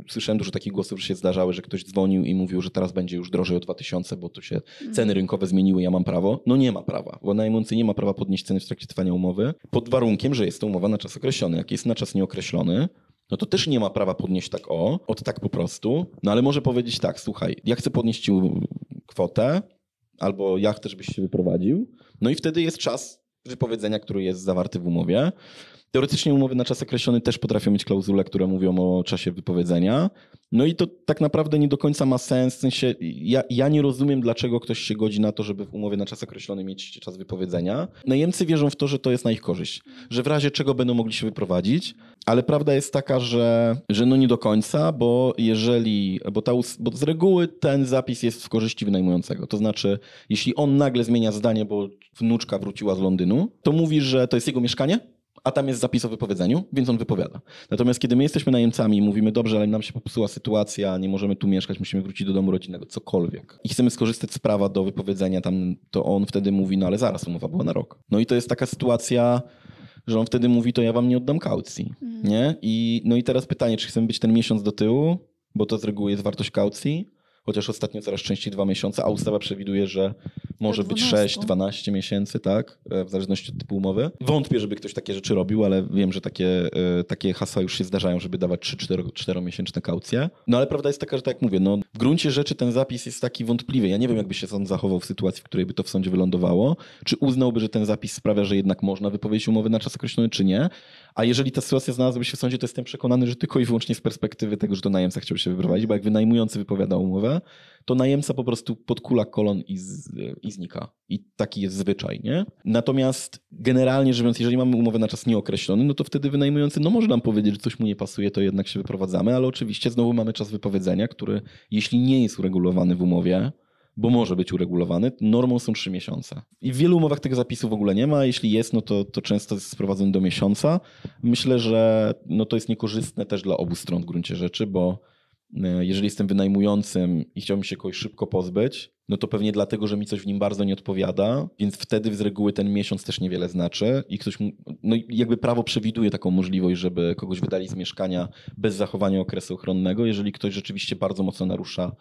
słyszałem dużo takich głosów, że się zdarzały, że ktoś dzwonił i mówił, że teraz będzie już drożej o 2000, bo tu się mhm. ceny rynkowe zmieniły, ja mam prawo. No nie ma prawa, bo najmący nie ma prawa podnieść ceny w trakcie trwania umowy, pod warunkiem, że jest to umowa na czas określony. Jak jest na czas nieokreślony, no to też nie ma prawa podnieść tak o, od tak po prostu, no ale może powiedzieć tak, słuchaj, ja chcę podnieść ci kwotę, albo ja chcę, żebyś się wyprowadził, no i wtedy jest czas wypowiedzenia, który jest zawarty w umowie. Teoretycznie umowy na czas określony też potrafią mieć klauzule, które mówią o czasie wypowiedzenia. No i to tak naprawdę nie do końca ma sens. W sensie ja, ja nie rozumiem, dlaczego ktoś się godzi na to, żeby w umowie na czas określony mieć czas wypowiedzenia. Najemcy wierzą w to, że to jest na ich korzyść, że w razie czego będą mogli się wyprowadzić, ale prawda jest taka, że, że no nie do końca, bo jeżeli, bo, ta, bo z reguły ten zapis jest w korzyści wynajmującego. To znaczy, jeśli on nagle zmienia zdanie, bo wnuczka wróciła z Londynu, to mówi, że to jest jego mieszkanie, a tam jest zapis o wypowiedzeniu, więc on wypowiada. Natomiast kiedy my jesteśmy najemcami i mówimy, dobrze, ale nam się popsuła sytuacja, nie możemy tu mieszkać, musimy wrócić do domu rodzinnego, cokolwiek, i chcemy skorzystać z prawa do wypowiedzenia tam, to on wtedy mówi, no ale zaraz, umowa była na rok. No i to jest taka sytuacja, że on wtedy mówi, to ja wam nie oddam kaucji, mm. nie? I, no i teraz pytanie, czy chcemy być ten miesiąc do tyłu, bo to z reguły jest wartość kaucji, chociaż ostatnio coraz częściej dwa miesiące, a ustawa przewiduje, że może być 6-12 miesięcy, tak, e, w zależności od typu umowy. Wątpię, żeby ktoś takie rzeczy robił, ale wiem, że takie, e, takie hasła już się zdarzają, żeby dawać 3-4 miesięczne kaucje. No ale prawda jest taka, że tak jak mówię, no, w gruncie rzeczy ten zapis jest taki wątpliwy. Ja nie wiem, jakby się sąd zachował w sytuacji, w której by to w sądzie wylądowało. Czy uznałby, że ten zapis sprawia, że jednak można wypowiedzieć umowy na czas określony, czy nie? A jeżeli ta sytuacja znalazłaby się w sądzie, to jestem przekonany, że tylko i wyłącznie z perspektywy tego, że to najemca chciał się wyprowadzić, bo jak wynajmujący wypowiada umowę, to najemca po prostu podkula kolon i, z, i znika. I taki jest zwyczaj, nie? Natomiast generalnie rzecz biorąc, jeżeli mamy umowę na czas nieokreślony, no to wtedy wynajmujący no może nam powiedzieć, że coś mu nie pasuje, to jednak się wyprowadzamy, ale oczywiście znowu mamy czas wypowiedzenia, który jeśli nie jest uregulowany w umowie, bo może być uregulowany, normą są trzy miesiące. I w wielu umowach tego zapisu w ogóle nie ma. Jeśli jest, no to, to często jest sprowadzony do miesiąca. Myślę, że no to jest niekorzystne też dla obu stron w gruncie rzeczy, bo e, jeżeli jestem wynajmującym i chciałbym się kogoś szybko pozbyć, no to pewnie dlatego, że mi coś w nim bardzo nie odpowiada, więc wtedy z reguły ten miesiąc też niewiele znaczy i ktoś, no jakby prawo przewiduje taką możliwość, żeby kogoś wydali z mieszkania bez zachowania okresu ochronnego, jeżeli ktoś rzeczywiście bardzo mocno narusza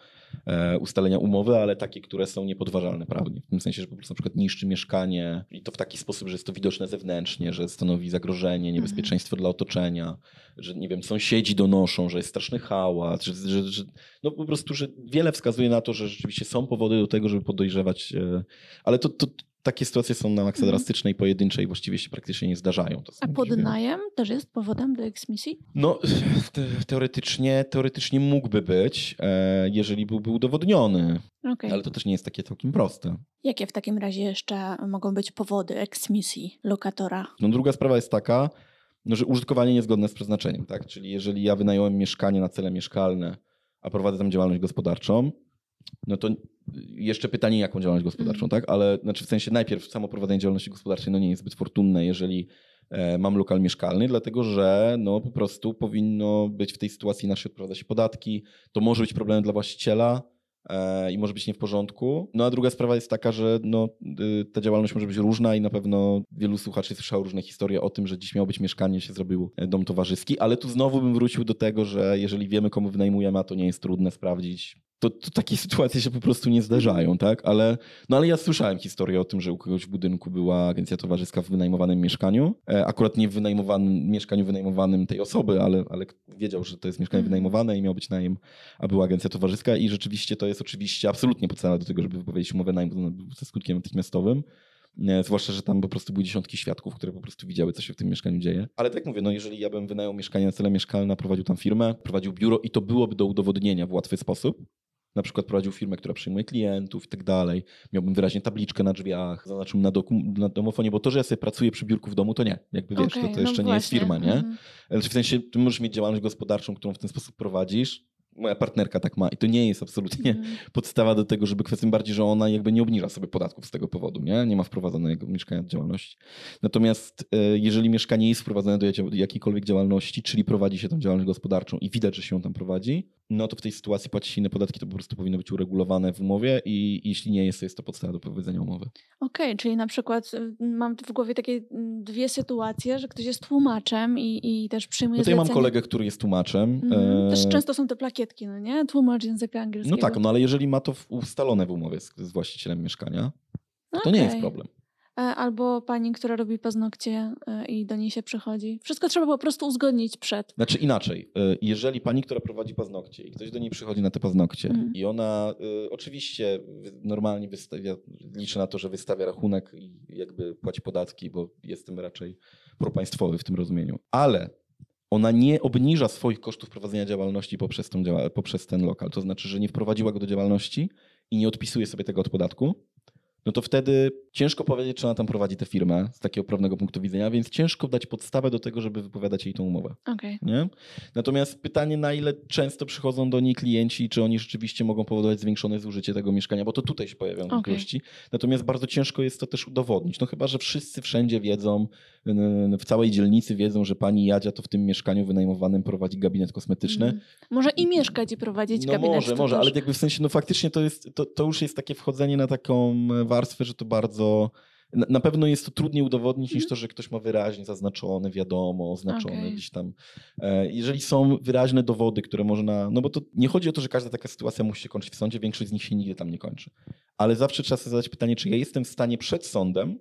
e, ustalenia umowy, ale takie, które są niepodważalne prawnie. W tym sensie, że po prostu na przykład niszczy mieszkanie i to w taki sposób, że jest to widoczne zewnętrznie, że stanowi zagrożenie, niebezpieczeństwo mhm. dla otoczenia, że nie wiem, sąsiedzi donoszą, że jest straszny hałas, że, że, że no po prostu, że wiele wskazuje na to, że rzeczywiście są powody do tego, żeby podejrzewać, e, ale to, to takie sytuacje są na maksa mhm. drastyczne i pojedyncze i właściwie się praktycznie nie zdarzają. A podnajem też jest powodem do eksmisji? No, te, teoretycznie, teoretycznie mógłby być, e, jeżeli byłby udowodniony. Okay. Ale to też nie jest takie całkiem proste. Jakie w takim razie jeszcze mogą być powody eksmisji lokatora? No druga sprawa jest taka, no, że użytkowanie niezgodne z przeznaczeniem. Tak? Czyli jeżeli ja wynająłem mieszkanie na cele mieszkalne, a prowadzę tam działalność gospodarczą, no to jeszcze pytanie, jaką działalność gospodarczą, mm. tak? Ale znaczy w sensie najpierw samo prowadzenie działalności gospodarczej no nie jest zbyt fortunne, jeżeli e, mam lokal mieszkalny, dlatego że no po prostu powinno być w tej sytuacji inaczej odprowadza się podatki, to może być problem dla właściciela e, i może być nie w porządku. No a druga sprawa jest taka, że no, y, ta działalność może być różna i na pewno wielu słuchaczy słyszało różne historie o tym, że dziś miało być mieszkanie, się zrobił e, dom towarzyski, ale tu znowu bym wrócił do tego, że jeżeli wiemy komu wynajmujemy, a to nie jest trudne sprawdzić, to, to, takie sytuacje się po prostu nie zdarzają, tak? Ale, no ale ja słyszałem historię o tym, że u kogoś w budynku była agencja towarzyska w wynajmowanym mieszkaniu. E, akurat nie w wynajmowanym, mieszkaniu wynajmowanym tej osoby, ale, ale wiedział, że to jest mieszkanie mhm. wynajmowane i miał być najem, a była agencja towarzyska i rzeczywiście to jest oczywiście absolutnie podstawa do tego, żeby wypowiedzieć umowę najmu ze skutkiem natychmiastowym. Nie, zwłaszcza, że tam po prostu były dziesiątki świadków, które po prostu widziały, co się w tym mieszkaniu dzieje. Ale tak mówię, no jeżeli ja bym wynajął mieszkanie na cele mieszkalne, prowadził tam firmę, prowadził biuro i to byłoby do udowodnienia w łatwy sposób, na przykład prowadził firmę, która przyjmuje klientów i tak dalej, miałbym wyraźnie tabliczkę na drzwiach, zaznaczył na, na domofonie, bo to, że ja sobie pracuję przy biurku w domu, to nie. Jakby wiesz, okay, to, to no jeszcze no nie jest firma, nie? Mm. W sensie, ty możesz mieć działalność gospodarczą, którą w ten sposób prowadzisz, moja partnerka tak ma i to nie jest absolutnie mm. podstawa do tego, żeby kwestią bardziej, że ona jakby nie obniża sobie podatków z tego powodu, nie? Nie ma wprowadzonego mieszkania do działalności. Natomiast e, jeżeli mieszkanie jest wprowadzone do jakiejkolwiek działalności, czyli prowadzi się tam działalność gospodarczą i widać, że się ją tam prowadzi, no to w tej sytuacji płaci się inne podatki, to po prostu powinno być uregulowane w umowie i jeśli nie jest, to jest to podstawa do powiedzenia umowy. Okej, okay, czyli na przykład y, mam w głowie takie mm, dwie sytuacje, że ktoś jest tłumaczem i, i też przyjmuje No ja mam kolegę, który jest tłumaczem. Mhm. Też często są te plakietki, no nie? Tłumacz języka angielskiego. No tak, no ale jeżeli ma to ustalone w umowie z, z właścicielem mieszkania, to, to nie jest problem. E, Albo pani, która robi paznokcie e, i do niej się przychodzi. Wszystko trzeba po prostu uzgodnić przed. Znaczy inaczej, y, jeżeli pani, która prowadzi paznokcie i ktoś do niej przychodzi na te paznokcie Mhm. i ona y, oczywiście normalnie wystawia, liczy na to, że wystawia rachunek i jakby płaci podatki, bo jestem raczej propaństwowy w tym rozumieniu, ale ona nie obniża swoich kosztów prowadzenia działalności poprzez, tą poprzez ten lokal, to znaczy, że nie wprowadziła go do działalności i nie odpisuje sobie tego od podatku, no to wtedy ciężko powiedzieć, czy ona tam prowadzi tę firmę z takiego prawnego punktu widzenia, więc ciężko dać podstawę do tego, żeby wypowiadać jej tą umowę. Okej. Nie? Natomiast pytanie, na ile często przychodzą do niej klienci, i czy oni rzeczywiście mogą powodować zwiększone zużycie tego mieszkania, bo to tutaj się pojawiają wątpliwości. Natomiast bardzo ciężko jest to też udowodnić. No chyba, że wszyscy wszędzie wiedzą, w całej dzielnicy wiedzą, że pani Jadzia to w tym mieszkaniu wynajmowanym prowadzi gabinet kosmetyczny. Mhm. Może i mieszkać i prowadzić No gabinet. może, może, ale jakby w sensie, no faktycznie to jest, to, to już jest takie wchodzenie na taką warstwę, że to bardzo, na, na pewno jest to trudniej udowodnić niż Mhm. to, że ktoś ma wyraźnie zaznaczone, wiadomo, oznaczone Okej. gdzieś tam. E, Jeżeli są wyraźne dowody, które można, no bo to nie chodzi o to, że każda taka sytuacja musi się kończyć w sądzie, większość z nich się nigdy tam nie kończy. Ale zawsze trzeba sobie zadać pytanie, czy ja jestem w stanie przed sądem,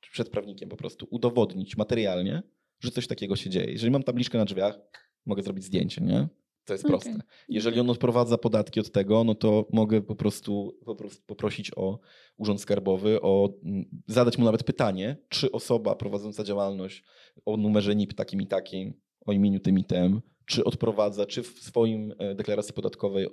czy przed prawnikiem po prostu udowodnić materialnie, że coś takiego się dzieje. Jeżeli mam tabliczkę na drzwiach, mogę zrobić zdjęcie, nie? To jest proste. Jeżeli on odprowadza podatki od tego, no to mogę po prostu, po prostu poprosić o Urząd Skarbowy, o mm, zadać mu nawet pytanie, czy osoba prowadząca działalność o numerze NIP takim i takim, o imieniu tym i tym, czy odprowadza, czy w swoim e, deklaracji podatkowej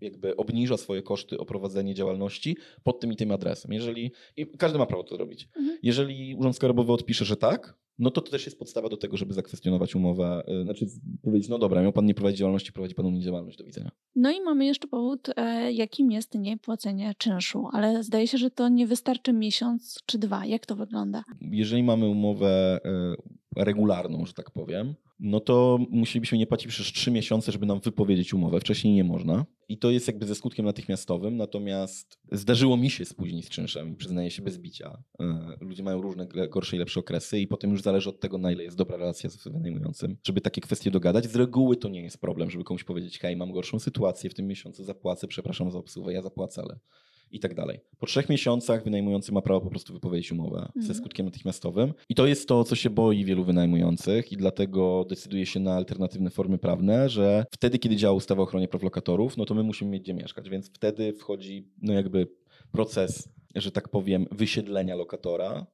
jakby obniża swoje koszty o prowadzenie działalności pod tym i tym adresem. Jeżeli, i każdy ma prawo to zrobić. Mhm. Jeżeli Urząd Skarbowy odpisze, że tak, no to to też jest podstawa do tego, żeby zakwestionować umowę. e, Znaczy powiedzieć, no dobra, miał pan nie prowadzić działalności, prowadzi pan u mnie działalność, do widzenia. No i mamy jeszcze powód, e, jakim jest niepłacenie czynszu, ale zdaje się, że to nie wystarczy miesiąc czy dwa. Jak to wygląda? Jeżeli mamy umowę e, regularną, że tak powiem, no to musielibyśmy nie płacić przez trzy miesiące, żeby nam wypowiedzieć umowę. Wcześniej nie można. I to jest jakby ze skutkiem natychmiastowym. Natomiast zdarzyło mi się spóźnić z czynszem i przyznaję się bez bicia. E, Ludzie mają różne gorsze i lepsze okresy i potem już zależy od tego, na ile jest dobra relacja z wynajmującym, żeby takie kwestie dogadać. Z reguły to nie jest problem, żeby komuś powiedzieć, hej, mam gorszą sytuację w tym miesiącu, zapłacę, przepraszam za obsługę, ja zapłacę, ale i tak dalej. Po trzech miesiącach wynajmujący ma prawo po prostu wypowiedzieć umowę ze Mhm. skutkiem natychmiastowym. I to jest to, co się boi wielu wynajmujących i dlatego decyduje się na alternatywne formy prawne, że wtedy, kiedy działa ustawa o ochronie praw lokatorów, no to my musimy mieć gdzie mieszkać, więc wtedy wchodzi no jakby proces, że tak powiem, wysiedlenia lokatora,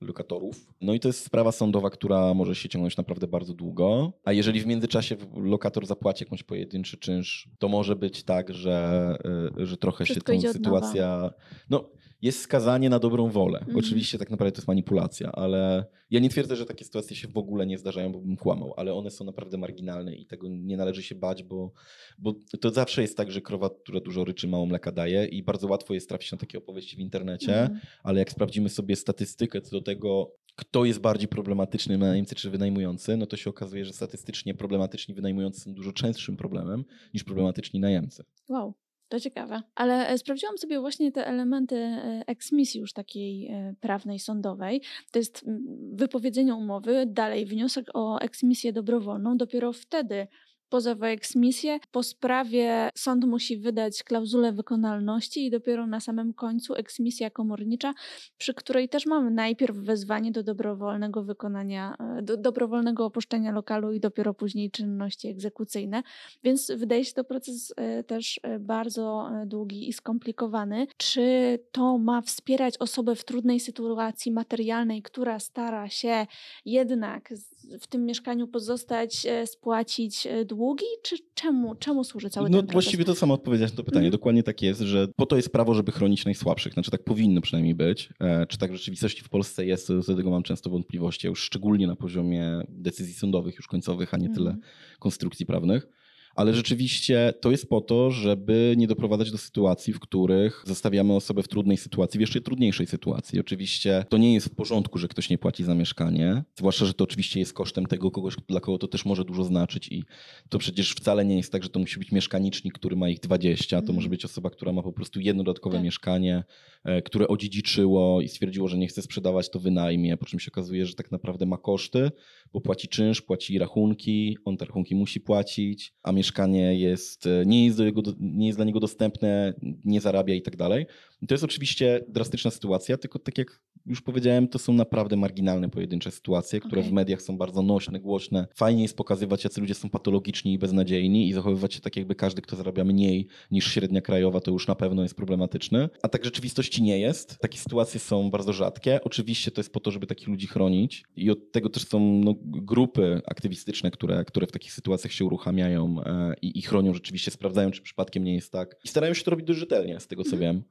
lokatorów. No i to jest sprawa sądowa, która może się ciągnąć naprawdę bardzo długo. A jeżeli w międzyczasie lokator zapłaci jakąś pojedynczy czynsz, to może być tak, że, y, że trochę Wszystko się nowa. sytuacja. No, jest skazanie na dobrą wolę. Mhm. Oczywiście tak naprawdę to jest manipulacja, ale ja nie twierdzę, że takie sytuacje się w ogóle nie zdarzają, bo bym kłamał, ale one są naprawdę marginalne i tego nie należy się bać, bo, bo to zawsze jest tak, że krowa, która dużo ryczy, mało mleka daje i bardzo łatwo jest trafić na takie opowieści w internecie Mhm. ale jak sprawdzimy sobie statystykę co do tego, kto jest bardziej problematyczny, najemcy czy wynajmujący, no to się okazuje, że statystycznie problematyczni wynajmujący są dużo częstszym problemem niż problematyczni najemcy. Wow. To ciekawe. Ale e, sprawdziłam sobie właśnie te elementy e, eksmisji już takiej e, prawnej, sądowej. To jest mm, wypowiedzenie umowy, dalej wniosek o eksmisję dobrowolną. Dopiero wtedy pozew o eksmisję. Po sprawie sąd musi wydać klauzulę wykonalności i dopiero na samym końcu eksmisja komornicza, przy której też mamy najpierw wezwanie do dobrowolnego wykonania, e, do dobrowolnego opuszczenia lokalu i dopiero później czynności egzekucyjne. Więc wydaje się to proces e, też e, bardzo długi i skomplikowany. Czy to ma wspierać osobę w trudnej sytuacji materialnej, która stara się jednak w tym mieszkaniu pozostać, spłacić e, długi, czy czemu, czemu służy cały no ten proces? właściwie to samo odpowiedziałeś na to pytanie. Mhm. Dokładnie tak jest, że po to jest prawo, żeby chronić najsłabszych. Znaczy tak powinno przynajmniej być. E, Czy tak w rzeczywistości w Polsce jest, do tego mam często wątpliwości, już szczególnie na poziomie decyzji sądowych już końcowych, a nie tyle Mhm. konstrukcji prawnych. Ale rzeczywiście to jest po to, żeby nie doprowadzać do sytuacji, w których zostawiamy osobę w trudnej sytuacji, w jeszcze trudniejszej sytuacji. Oczywiście to nie jest w porządku, że ktoś nie płaci za mieszkanie, zwłaszcza, że to oczywiście jest kosztem tego kogoś, dla kogo to też może dużo znaczyć i to przecież wcale nie jest tak, że to musi być mieszkanicznik, który ma ich 20, to może Mhm. być osoba, która ma po prostu jedno dodatkowe Tak. mieszkanie, e, które odziedziczyło i stwierdziło, że nie chce sprzedawać, to wynajmie, po czym się okazuje, że tak naprawdę ma koszty, bo płaci czynsz, płaci rachunki, on te rachunki musi płacić, a mieszkanie jest, e, nie, jest do jego, nie jest dla niego dostępne, nie zarabia i tak dalej. To jest oczywiście drastyczna sytuacja, tylko tak jak już powiedziałem, to są naprawdę marginalne pojedyncze sytuacje, które Okej. w mediach są bardzo nośne, głośne. Fajnie jest pokazywać, jacy ludzie są patologiczni i beznadziejni i zachowywać się tak, jakby każdy, kto zarabia mniej niż średnia krajowa, to już na pewno jest problematyczny. A tak w rzeczywistości nie jest. Takie sytuacje są bardzo rzadkie. Oczywiście to jest po to, żeby takich ludzi chronić i od tego też są no, grupy aktywistyczne, które, które w takich sytuacjach się uruchamiają e, i, i chronią rzeczywiście, sprawdzają, czy przypadkiem nie jest tak. I starają się to robić dość rzetelnie, z tego co wiem.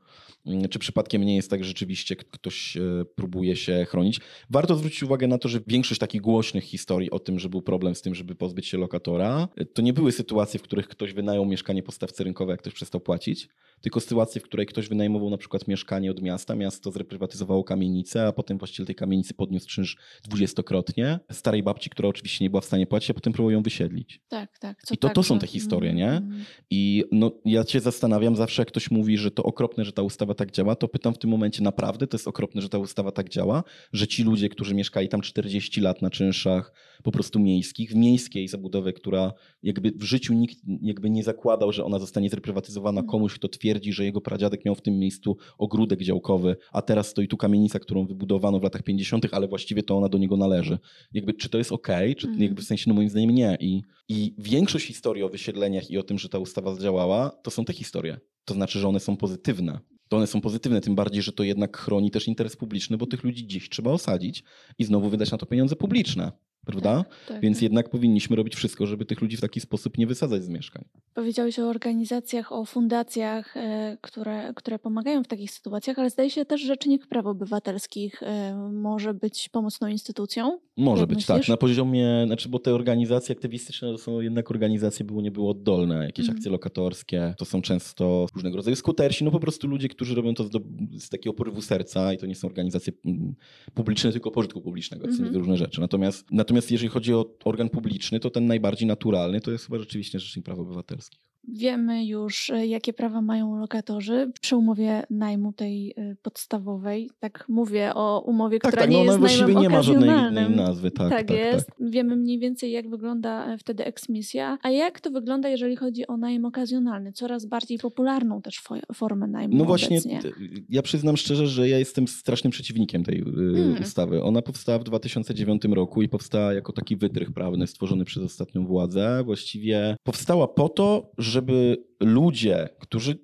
Mm, Czy przypadkiem nie jest tak, że rzeczywiście ktoś e, próbuje się chronić. Warto zwrócić uwagę na to, że większość takich głośnych historii o tym, że był problem z tym, żeby pozbyć się lokatora, e, to nie były sytuacje, w których ktoś wynajął mieszkanie po stawce rynkowej, jak ktoś przestał płacić, tylko sytuacje, w której ktoś wynajmował na przykład mieszkanie od miasta, miasto zreprywatyzowało kamienicę, a potem właściciel tej kamienicy podniósł czynsz dwudziestokrotnie starej babci, która oczywiście nie była w stanie płacić, a potem próbował ją wysiedlić. Tak, tak. I to- to są te historie, nie? Mm, I no, ja się zastanawiam zawsze, jak ktoś mówi, że to okropne, że ta ustawa tak działa, to pytam w tym momencie naprawdę, to jest okropne, że ta ustawa tak działa, że ci ludzie, którzy mieszkali tam 40 lat na czynszach po prostu miejskich, w miejskiej zabudowie, która jakby w życiu nikt jakby nie zakładał, że ona zostanie zreprywatyzowana Mhm. komuś, kto twierdzi, że jego pradziadek miał w tym miejscu ogródek działkowy, a teraz stoi tu kamienica, którą wybudowano w latach 50., ale właściwie to ona do niego należy. Jakby, czy to jest okej, czy Mhm. jakby w sensie, no moim zdaniem nie. I, I większość historii o wysiedleniach i o tym, że ta ustawa zadziałała, to są te historie. To znaczy, że one są pozytywne. To one są pozytywne, tym bardziej, że to jednak chroni też interes publiczny, bo tych ludzi dziś trzeba osadzić i znowu wydać na to pieniądze publiczne. Prawda? tak, Więc tak. jednak powinniśmy robić wszystko, żeby tych ludzi w taki sposób nie wysadzać z mieszkań. Powiedziałeś o organizacjach, o fundacjach, e, które, które pomagają w takich sytuacjach, ale zdaje się też, że Rzecznik Praw Obywatelskich e, może być pomocną instytucją. Może być myślisz? tak, na poziomie, znaczy, bo te organizacje aktywistyczne to są jednak organizacje były, nie były oddolne, jakieś Mhm. akcje lokatorskie, to są często różnego rodzaju skutersi, no po prostu ludzie, którzy robią to z, do, z takiego porywu serca i to nie są organizacje mm, publiczne, tylko pożytku publicznego, to są Mhm. dwie różne rzeczy. Natomiast, natomiast jeżeli chodzi o organ publiczny, to ten najbardziej naturalny to jest chyba rzeczywiście Rzecznik Praw Obywatelskich. Wiemy już, e, jakie prawa mają lokatorzy przy umowie najmu tej e, podstawowej. Tak mówię o umowie, Tak, która tak, nie no jest właściwie nie ma żadnej innej nazwy. Tak, Tak, tak, jest. tak. Wiemy mniej więcej, jak wygląda e, wtedy eksmisja. A jak to wygląda, jeżeli chodzi o najem okazjonalny? Coraz bardziej popularną też fo- formę najmu No właśnie, obecnie. t- ja przyznam szczerze, że ja jestem strasznym przeciwnikiem tej y, Mm. ustawy. Ona powstała w 2009 roku i powstała jako taki wytrych prawny stworzony przez ostatnią władzę. Właściwie powstała po to, żeby ludzie, którzy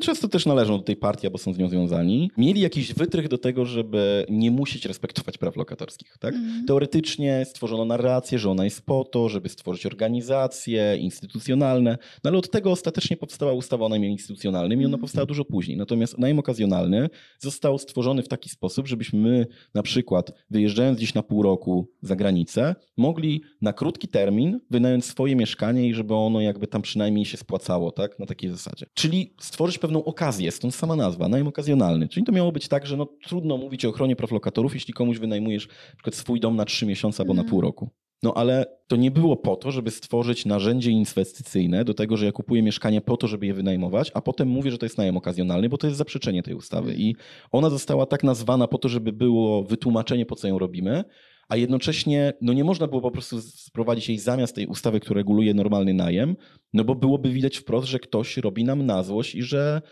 często też należą do tej partii albo są z nią związani, mieli jakiś wytrych do tego, żeby nie musieć respektować praw lokatorskich. Tak? Mhm. Teoretycznie stworzono narrację, że ona jest po to, żeby stworzyć organizacje instytucjonalne, no ale od tego ostatecznie powstała ustawa o najmie instytucjonalnym i ona Mhm. powstała dużo później. Natomiast najem okazjonalny został stworzony w taki sposób, żebyśmy my na przykład wyjeżdżając gdzieś na pół roku za granicę, mogli na krótki termin wynająć swoje mieszkanie i żeby ono jakby tam przynajmniej się spłacało, tak? Na takiej zasadzie. Czyli stworzyć pewną okazję, stąd sama nazwa, najem okazjonalny. Czyli to miało być tak, że no, trudno mówić o ochronie praw lokatorów, jeśli komuś wynajmujesz na przykład swój dom na trzy miesiące albo na Mhm. pół roku. No ale to nie było po to, żeby stworzyć narzędzie inwestycyjne do tego, że ja kupuję mieszkanie po to, żeby je wynajmować, a potem mówię, że to jest najem okazjonalny, bo to jest zaprzeczenie tej ustawy. I ona została tak nazwana po to, żeby było wytłumaczenie, po co ją robimy, a jednocześnie no nie można było po prostu sprowadzić jej zamiast tej ustawy, która reguluje normalny najem, no bo byłoby widać wprost, że ktoś robi nam na złość i że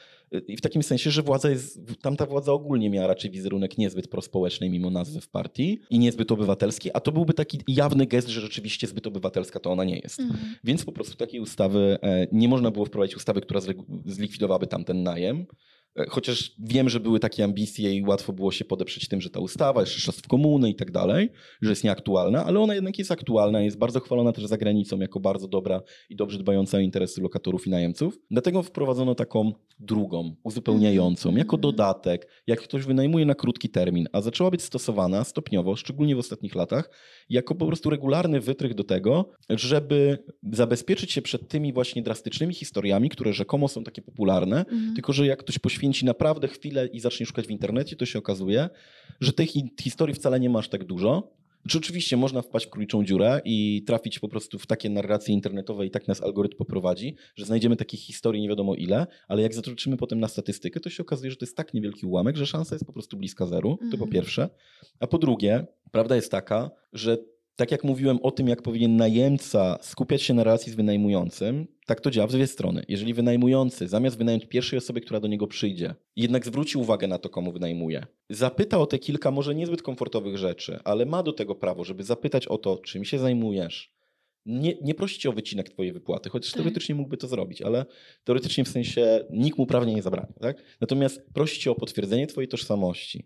i w takim sensie, że władza jest, tamta władza ogólnie miała raczej wizerunek niezbyt prospołeczny mimo nazwy w partii i niezbyt obywatelski, a to byłby taki jawny gest, że rzeczywiście zbyt obywatelska to ona nie jest. Mhm. Więc po prostu takiej ustawy e, nie można było wprowadzić ustawy, która zlikwidowałaby tamten najem, chociaż wiem, że były takie ambicje i łatwo było się podeprzeć tym, że ta ustawa jeszcze w komuny i tak dalej, że jest nieaktualna, ale ona jednak jest aktualna, jest bardzo chwalona też za granicą jako bardzo dobra i dobrze dbająca o interesy lokatorów i najemców. Dlatego wprowadzono taką drugą, uzupełniającą, jako Mhm. dodatek, jak ktoś wynajmuje na krótki termin, a zaczęła być stosowana stopniowo, szczególnie w ostatnich latach, jako po prostu regularny wytrych do tego, żeby zabezpieczyć się przed tymi właśnie drastycznymi historiami, które rzekomo są takie popularne, Mhm. tylko że jak ktoś poświęci naprawdę chwilę i zacznie szukać w internecie, to się okazuje, że hi- historii wcale nie masz tak dużo. Czy oczywiście można wpaść w króliczą dziurę i trafić po prostu w takie narracje internetowe i tak nas algorytm poprowadzi, że znajdziemy takich historii nie wiadomo ile, ale jak zatroczymy potem na statystykę, to się okazuje, że to jest tak niewielki ułamek, że szansa jest po prostu bliska zeru, to po Mhm. pierwsze. A po drugie, prawda jest taka, że tak jak mówiłem o tym, jak powinien najemca skupiać się na relacji z wynajmującym, tak to działa w dwie strony. Jeżeli wynajmujący, zamiast wynająć pierwszej osobie, która do niego przyjdzie, jednak zwróci uwagę na to, komu wynajmuje, zapyta o te kilka może niezbyt komfortowych rzeczy, ale ma do tego prawo, żeby zapytać o to, czym się zajmujesz. Nie, nie prosi cię o wycinek twojej wypłaty, chociaż Tak. teoretycznie mógłby to zrobić, ale teoretycznie w sensie nikt mu prawnie nie zabrania. Tak? Natomiast prosi cię o potwierdzenie twojej tożsamości.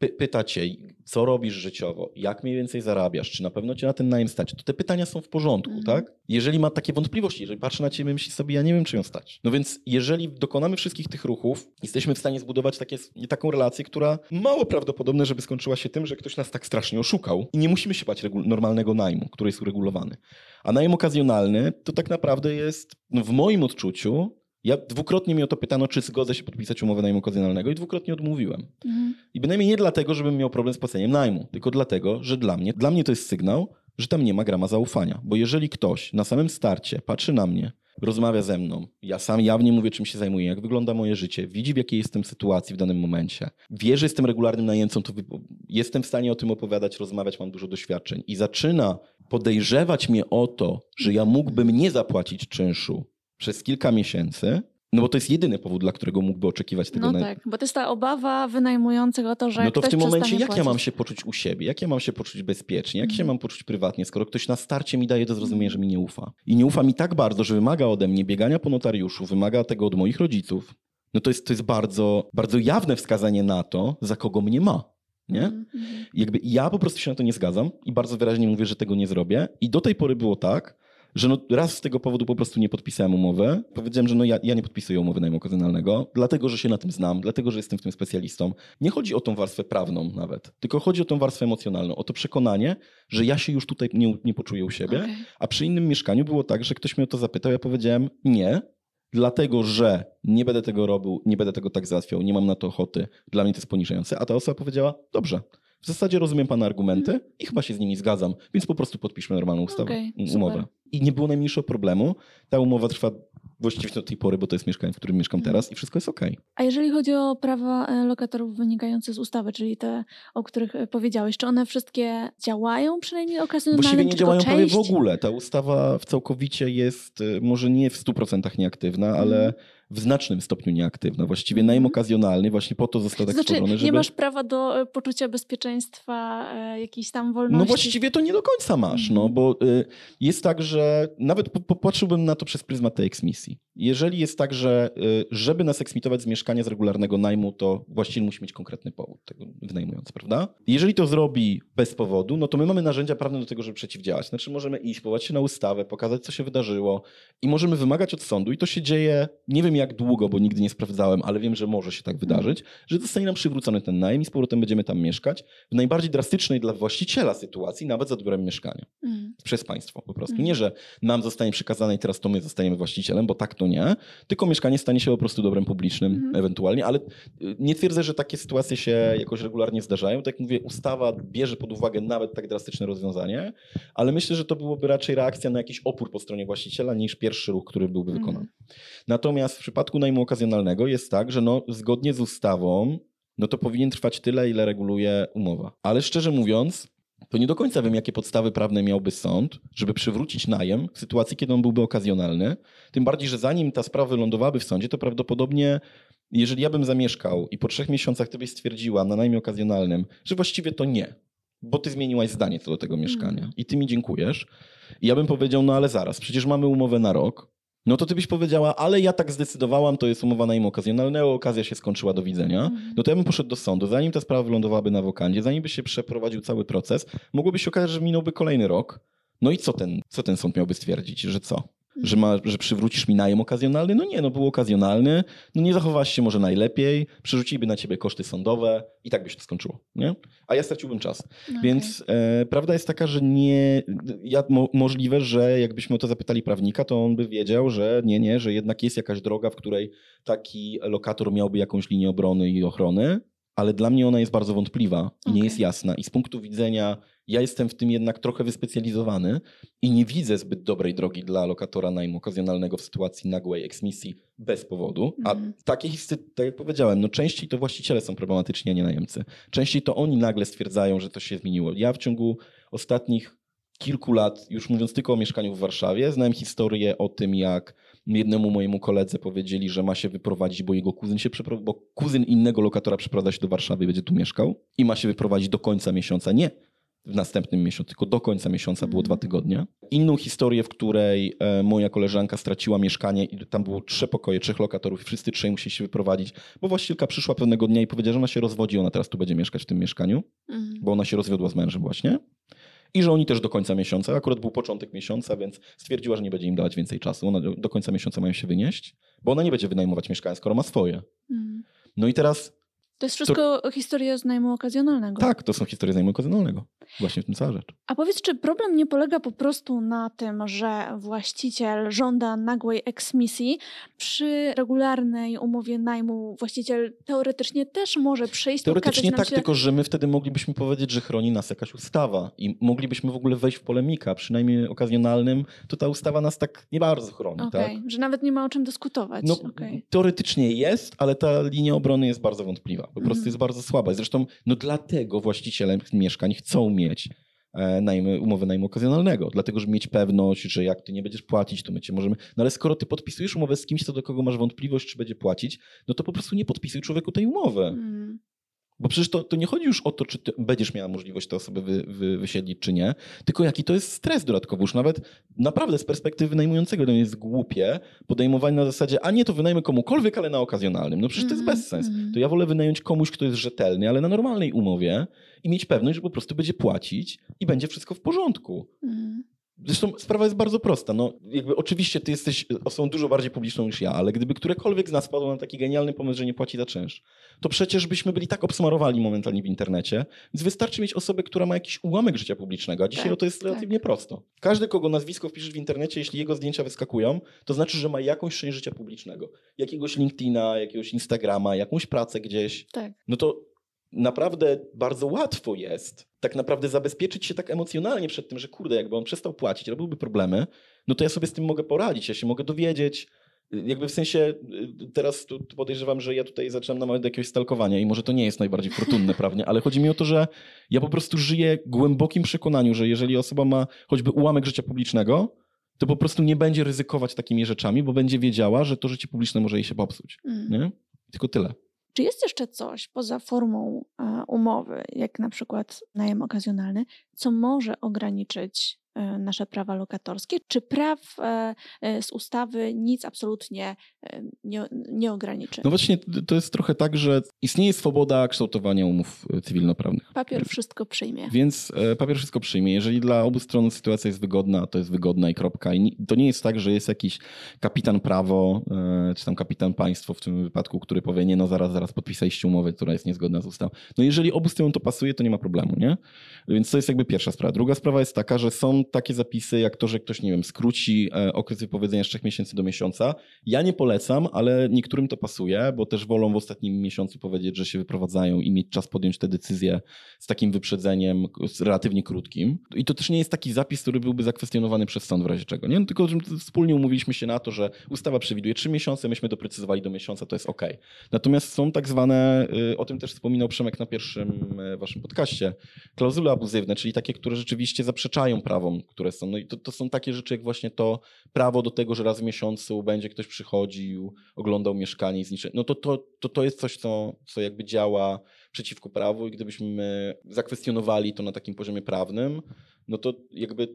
Py, pyta cię, co robisz życiowo, jak mniej więcej zarabiasz, czy na pewno cię na ten najem stać. To te pytania są w porządku, Mhm. tak? Jeżeli ma takie wątpliwości, jeżeli patrzy na ciebie, myśli sobie, ja nie wiem, czy ją stać. No więc jeżeli dokonamy wszystkich tych ruchów, jesteśmy w stanie zbudować takie, taką relację, która mało prawdopodobne, żeby skończyła się tym, że ktoś nas tak strasznie oszukał i nie musimy się bać normalnego najmu, który jest uregulowany. A najem okazjonalny to tak naprawdę jest, no w moim odczuciu, ja dwukrotnie mi o to pytano, czy zgodzę się podpisać umowę najmu okazjonalnego i dwukrotnie odmówiłem. Mhm. I bynajmniej nie dlatego, żebym miał problem z płaceniem najmu, tylko dlatego, że dla mnie, dla mnie to jest sygnał, że tam nie ma grama zaufania. Bo jeżeli ktoś na samym starcie patrzy na mnie, rozmawia ze mną, ja sam jawnie mówię, czym się zajmuję, jak wygląda moje życie, widzi, w jakiej jestem sytuacji w danym momencie, wie, że jestem regularnym najemcą, to jestem w stanie o tym opowiadać, rozmawiać, mam dużo doświadczeń i zaczyna podejrzewać mnie o to, że ja mógłbym nie zapłacić czynszu przez kilka miesięcy, no bo to jest jedyny powód, dla którego mógłby oczekiwać tego No tak, bo to jest ta obawa wynajmującego o to, że no to w tym momencie jak ja płacić. mam się poczuć u siebie? Jak ja mam się poczuć bezpiecznie? Jak się Mhm. mam poczuć prywatnie, skoro ktoś na starcie mi daje do zrozumienia, że mi nie ufa? I nie ufa mi tak bardzo, że wymaga ode mnie biegania po notariuszu, wymaga tego od moich rodziców. No to jest, to jest bardzo, bardzo jawne wskazanie na to, za kogo mnie ma. Nie? Mhm, mhm. Jakby ja po prostu się na to nie zgadzam i bardzo wyraźnie mówię, że tego nie zrobię. I do tej pory było tak, że no raz z tego powodu po prostu nie podpisałem umowy. Powiedziałem, że no ja, ja nie podpisuję umowy najmu okazjonalnego, dlatego że się na tym znam, dlatego że jestem w tym specjalistą. Nie chodzi o tą warstwę prawną nawet, tylko chodzi o tą warstwę emocjonalną, o to przekonanie, że ja się już tutaj nie, nie poczuję u siebie. Okej. A przy innym mieszkaniu było tak, że ktoś mnie o to zapytał, ja powiedziałem nie, dlatego że nie będę tego robił, nie będę tego tak załatwiał, nie mam na to ochoty, dla mnie to jest poniżające. A ta osoba powiedziała, dobrze, w zasadzie rozumiem pana argumenty i chyba się z nimi zgadzam, więc po prostu podpiszmy normalną ustawę, um- super. umowę. I nie było najmniejszego problemu. Ta umowa trwa właściwie do tej pory, bo to jest mieszkanie, w którym mieszkam Mhm. teraz i wszystko jest okej. A jeżeli chodzi o prawa e, lokatorów wynikające z ustawy, czyli te, o których e, powiedziałeś, czy one wszystkie działają przynajmniej okazjonalnie? Właściwie nie działają prawie w ogóle. Ta ustawa w całkowicie jest y, może nie w 100% nieaktywna, ale Mhm. W znacznym stopniu nieaktywna. Właściwie Mhm. najem okazjonalny właśnie po to został tak znaczy, stworzony, żeby... nie masz prawa do e, poczucia bezpieczeństwa, e, jakiejś tam wolności. No właściwie to nie do końca masz, Mhm. no bo y, jest tak, że nawet po- popatrzyłbym na to przez pryzmat tej eksmisji. Jeżeli jest tak, że żeby nas eksmitować z mieszkania z regularnego najmu, to właściciel musi mieć konkretny powód tego wynajmujący, prawda? Jeżeli to zrobi bez powodu, no to my mamy narzędzia prawne do tego, żeby przeciwdziałać. Znaczy możemy iść, powołać się na ustawę, pokazać, co się wydarzyło i możemy wymagać od sądu i to się dzieje, nie wiem jak długo, bo nigdy nie sprawdzałem, ale wiem, że może się tak wydarzyć, że zostanie nam przywrócony ten najem i z powrotem będziemy tam mieszkać w najbardziej drastycznej dla właściciela sytuacji, nawet z odbiorem mieszkania. Mm. Przez państwo po prostu. Mhm. Nie, że nam zostanie przekazane i teraz to my zostajemy właścicielem, bo tak to nie, tylko mieszkanie stanie się po prostu dobrem publicznym Mhm. ewentualnie, ale y, nie twierdzę, że takie sytuacje się jakoś regularnie zdarzają. Tak jak mówię, ustawa bierze pod uwagę nawet tak drastyczne rozwiązanie, ale myślę, że to byłoby raczej reakcja na jakiś opór po stronie właściciela niż pierwszy ruch, który byłby Mhm. wykonany. Natomiast w przypadku najmu okazjonalnego jest tak, że no, zgodnie z ustawą, no to powinien trwać tyle, ile reguluje umowa. Ale szczerze mówiąc, to nie do końca wiem, jakie podstawy prawne miałby sąd, żeby przywrócić najem w sytuacji, kiedy on byłby okazjonalny. Tym bardziej, że zanim ta sprawa wylądowałaby w sądzie, to prawdopodobnie, jeżeli ja bym zamieszkał i po trzech miesiącach ty byś stwierdziła na najmie okazjonalnym, że właściwie to nie, bo ty zmieniłaś zdanie co do tego mieszkania i ty mi dziękujesz. I ja bym powiedział, no ale zaraz, przecież mamy umowę na rok, no to ty byś powiedziała, ale ja tak zdecydowałam, to jest umowa najmu okazjonalnego, okazja się skończyła, do widzenia. Mhm. No to ja bym poszedł do sądu, zanim ta sprawa wylądowałaby na wokandzie, zanim by się przeprowadził cały proces, mogłoby się okazać, że minąłby kolejny rok. No i co ten, co ten sąd miałby stwierdzić, że co? Że, ma, że przywrócisz mi najem okazjonalny? No nie, no był okazjonalny, no nie zachowałaś się może najlepiej, przerzuciliby na ciebie koszty sądowe i tak by się to skończyło, nie? A ja straciłbym czas. Okej. Więc e, prawda jest taka, że nie. Ja, mo, możliwe, że jakbyśmy o to zapytali prawnika, to on by wiedział, że nie, nie, że jednak jest jakaś droga, w której taki lokator miałby jakąś linię obrony i ochrony, ale dla mnie ona jest bardzo wątpliwa i nie Okej. jest jasna. I z punktu widzenia, ja jestem w tym jednak trochę wyspecjalizowany i nie widzę zbyt dobrej drogi dla lokatora najmu okazjonalnego w sytuacji nagłej eksmisji bez powodu. A Mhm. takie historie, tak jak powiedziałem, no częściej to właściciele są problematyczni, a nie najemcy. Częściej to oni nagle stwierdzają, że to się zmieniło. Ja w ciągu ostatnich kilku lat, już mówiąc tylko o mieszkaniu w Warszawie, znałem historię o tym, jak jednemu mojemu koledze powiedzieli, że ma się wyprowadzić, bo jego kuzyn się bo kuzyn innego lokatora przeprowadza się do Warszawy i będzie tu mieszkał i ma się wyprowadzić do końca miesiąca. Nie w następnym miesiącu, tylko do końca miesiąca było dwa tygodnie. Inną historię, w której e, moja koleżanka straciła mieszkanie i tam było trzy pokoje, trzech lokatorów i wszyscy trzej musieli się wyprowadzić, bo właścicielka przyszła pewnego dnia i powiedziała, że ona się rozwodzi, ona teraz tu będzie mieszkać w tym mieszkaniu Mhm. bo ona się rozwiodła z mężem właśnie. I że oni też do końca miesiąca, akurat był początek miesiąca, więc stwierdziła, że nie będzie im dawać więcej czasu. Ona do, do końca miesiąca mają się wynieść, bo ona nie będzie wynajmować mieszkania, skoro ma swoje. Mhm. No i teraz, To jest wszystko historia z najmu okazjonalnego. tak, to są historie z najmu okazjonalnego. Właśnie w tym cała rzecz. A powiedz, czy problem nie polega po prostu na tym, że właściciel żąda nagłej eksmisji? Przy regularnej umowie najmu właściciel teoretycznie też może przyjść Teoretycznie tak, się... tylko że my wtedy moglibyśmy powiedzieć, że chroni nas jakaś ustawa i moglibyśmy w ogóle wejść w polemika, przynajmniej okazjonalnym, to ta ustawa nas tak nie bardzo chroni, Okej, tak? że nawet nie ma o czym dyskutować. No, Okej. teoretycznie jest, ale ta linia obrony jest bardzo wątpliwa. Po prostu jest bardzo słaba. Zresztą no dlatego właściciele mieszkań chcą mieć e, najmy, umowę najmu okazjonalnego. Dlatego, żeby mieć pewność, że jak ty nie będziesz płacić, to my cię możemy... No ale skoro ty podpisujesz umowę z kimś, co do kogo masz wątpliwość, czy będzie płacić, no to po prostu nie podpisuj człowieku tej umowy. Mm. Bo przecież to, to nie chodzi już o to, czy ty będziesz miała możliwość te osoby wy, wy, wysiedlić, czy nie, tylko jaki to jest stres dodatkowy. Już nawet naprawdę z perspektywy najmującego to jest głupie podejmowanie na zasadzie, a nie, to wynajmę komukolwiek, ale na okazjonalnym. No przecież to jest Mhm, bez sens. mhm. To ja wolę wynająć komuś, kto jest rzetelny, ale na normalnej umowie i mieć pewność, że po prostu będzie płacić i będzie wszystko w porządku. Mm. Zresztą sprawa jest bardzo prosta. No, jakby oczywiście ty jesteś osobą dużo bardziej publiczną niż ja, ale gdyby którekolwiek z nas padł na taki genialny pomysł, że nie płaci za czynsz, to przecież byśmy byli tak obsmarowani momentalnie w internecie, więc wystarczy mieć osobę, która ma jakiś ułamek życia publicznego, a dzisiaj Tak, to jest tak. relatywnie prosto. Każdy, kogo nazwisko wpiszesz w internecie, jeśli jego zdjęcia wyskakują, to znaczy, że ma jakąś część życia publicznego. Jakiegoś LinkedIna, jakiegoś Instagrama, jakąś pracę gdzieś. Tak. No to naprawdę bardzo łatwo jest tak naprawdę zabezpieczyć się tak emocjonalnie przed tym, że kurde, jakby on przestał płacić, robiłby problemy, no to ja sobie z tym mogę poradzić, ja się mogę dowiedzieć. Jakby w sensie, y, teraz tu tu podejrzewam, że ja tutaj zaczynam namawiać do jakiegoś stalkowania i może to nie jest najbardziej fortunne prawnie, ale chodzi mi o to, że ja po prostu żyję głębokim przekonaniu, że jeżeli osoba ma choćby ułamek życia publicznego, to po prostu nie będzie ryzykować takimi rzeczami, bo będzie wiedziała, że to życie publiczne może jej się popsuć. Mm. Nie? Tylko tyle. Czy jest jeszcze coś poza formą umowy, jak na przykład najem okazjonalny, co może ograniczyć e, nasze prawa lokatorskie? Czy praw e, e, z ustawy nic absolutnie nie, nie ograniczy? No właśnie, to jest trochę tak, że istnieje swoboda kształtowania umów cywilnoprawnych. Papier wszystko przyjmie. Więc papier wszystko przyjmie. Jeżeli dla obu stron sytuacja jest wygodna, to jest wygodna i kropka. I to nie jest tak, że jest jakiś kapitan prawo, czy tam kapitan państwo w tym wypadku, który powie, nie no zaraz, zaraz podpisaliście umowę, która jest niezgodna z ustawą. No jeżeli obu stronom to pasuje, to nie ma problemu, nie? Więc to jest jakby pierwsza sprawa. Druga sprawa jest taka, że są takie zapisy, jak to, że ktoś, nie wiem, skróci e, okres wypowiedzenia z trzech miesięcy do miesiąca. Ja nie polecam, ale niektórym to pasuje, bo też wolą w ostatnim miesiącu powiedzieć, że się wyprowadzają i mieć czas podjąć te decyzje z takim wyprzedzeniem relatywnie krótkim. I to też nie jest taki zapis, który byłby zakwestionowany przez sąd w razie czego. Nie? No, tylko wspólnie umówiliśmy się na to, że ustawa przewiduje trzy miesiące, myśmy doprecyzowali do miesiąca, to jest ok. Natomiast są tak zwane, y, o tym też wspominał Przemek na pierwszym y, waszym podcaście, klauzule abuzywne, czyli takie, które rzeczywiście zaprzeczają prawom, które są. No i to, to są takie rzeczy jak właśnie to prawo do tego, że raz w miesiącu będzie ktoś przychodził, oglądał mieszkanie i zniszczył. No to, to, to, to jest coś, co, co jakby działa przeciwko prawu i gdybyśmy zakwestionowali to na takim poziomie prawnym, no to jakby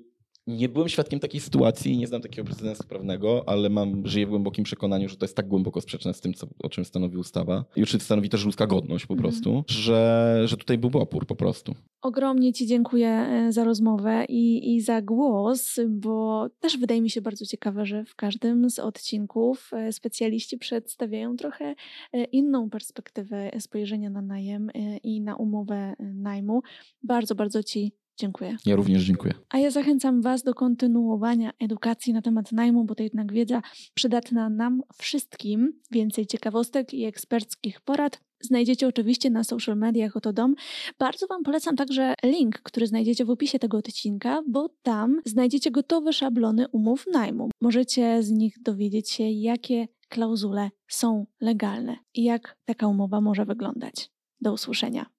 Nie byłem świadkiem takiej sytuacji, nie znam takiego precedensu prawnego, ale mam, żyję w głębokim przekonaniu, że to jest tak głęboko sprzeczne z tym, co, o czym stanowi ustawa. I czy stanowi też ludzka godność po Mhm. prostu, że, że tutaj byłby opór po prostu. Ogromnie Ci dziękuję e, za rozmowę i, i za głos, bo też wydaje mi się bardzo ciekawe, że w każdym z odcinków e, specjaliści przedstawiają trochę e, inną perspektywę spojrzenia na najem i na umowę najmu. Bardzo, bardzo Ci dziękuję. Ja również dziękuję. A ja zachęcam Was do kontynuowania edukacji na temat najmu, bo to jednak wiedza przydatna nam wszystkim. Więcej ciekawostek i eksperckich porad znajdziecie oczywiście na social mediach Oto Dom. Bardzo Wam polecam także link, który znajdziecie w opisie tego odcinka, bo tam znajdziecie gotowe szablony umów najmu. Możecie z nich dowiedzieć się, jakie klauzule są legalne i jak taka umowa może wyglądać. Do usłyszenia.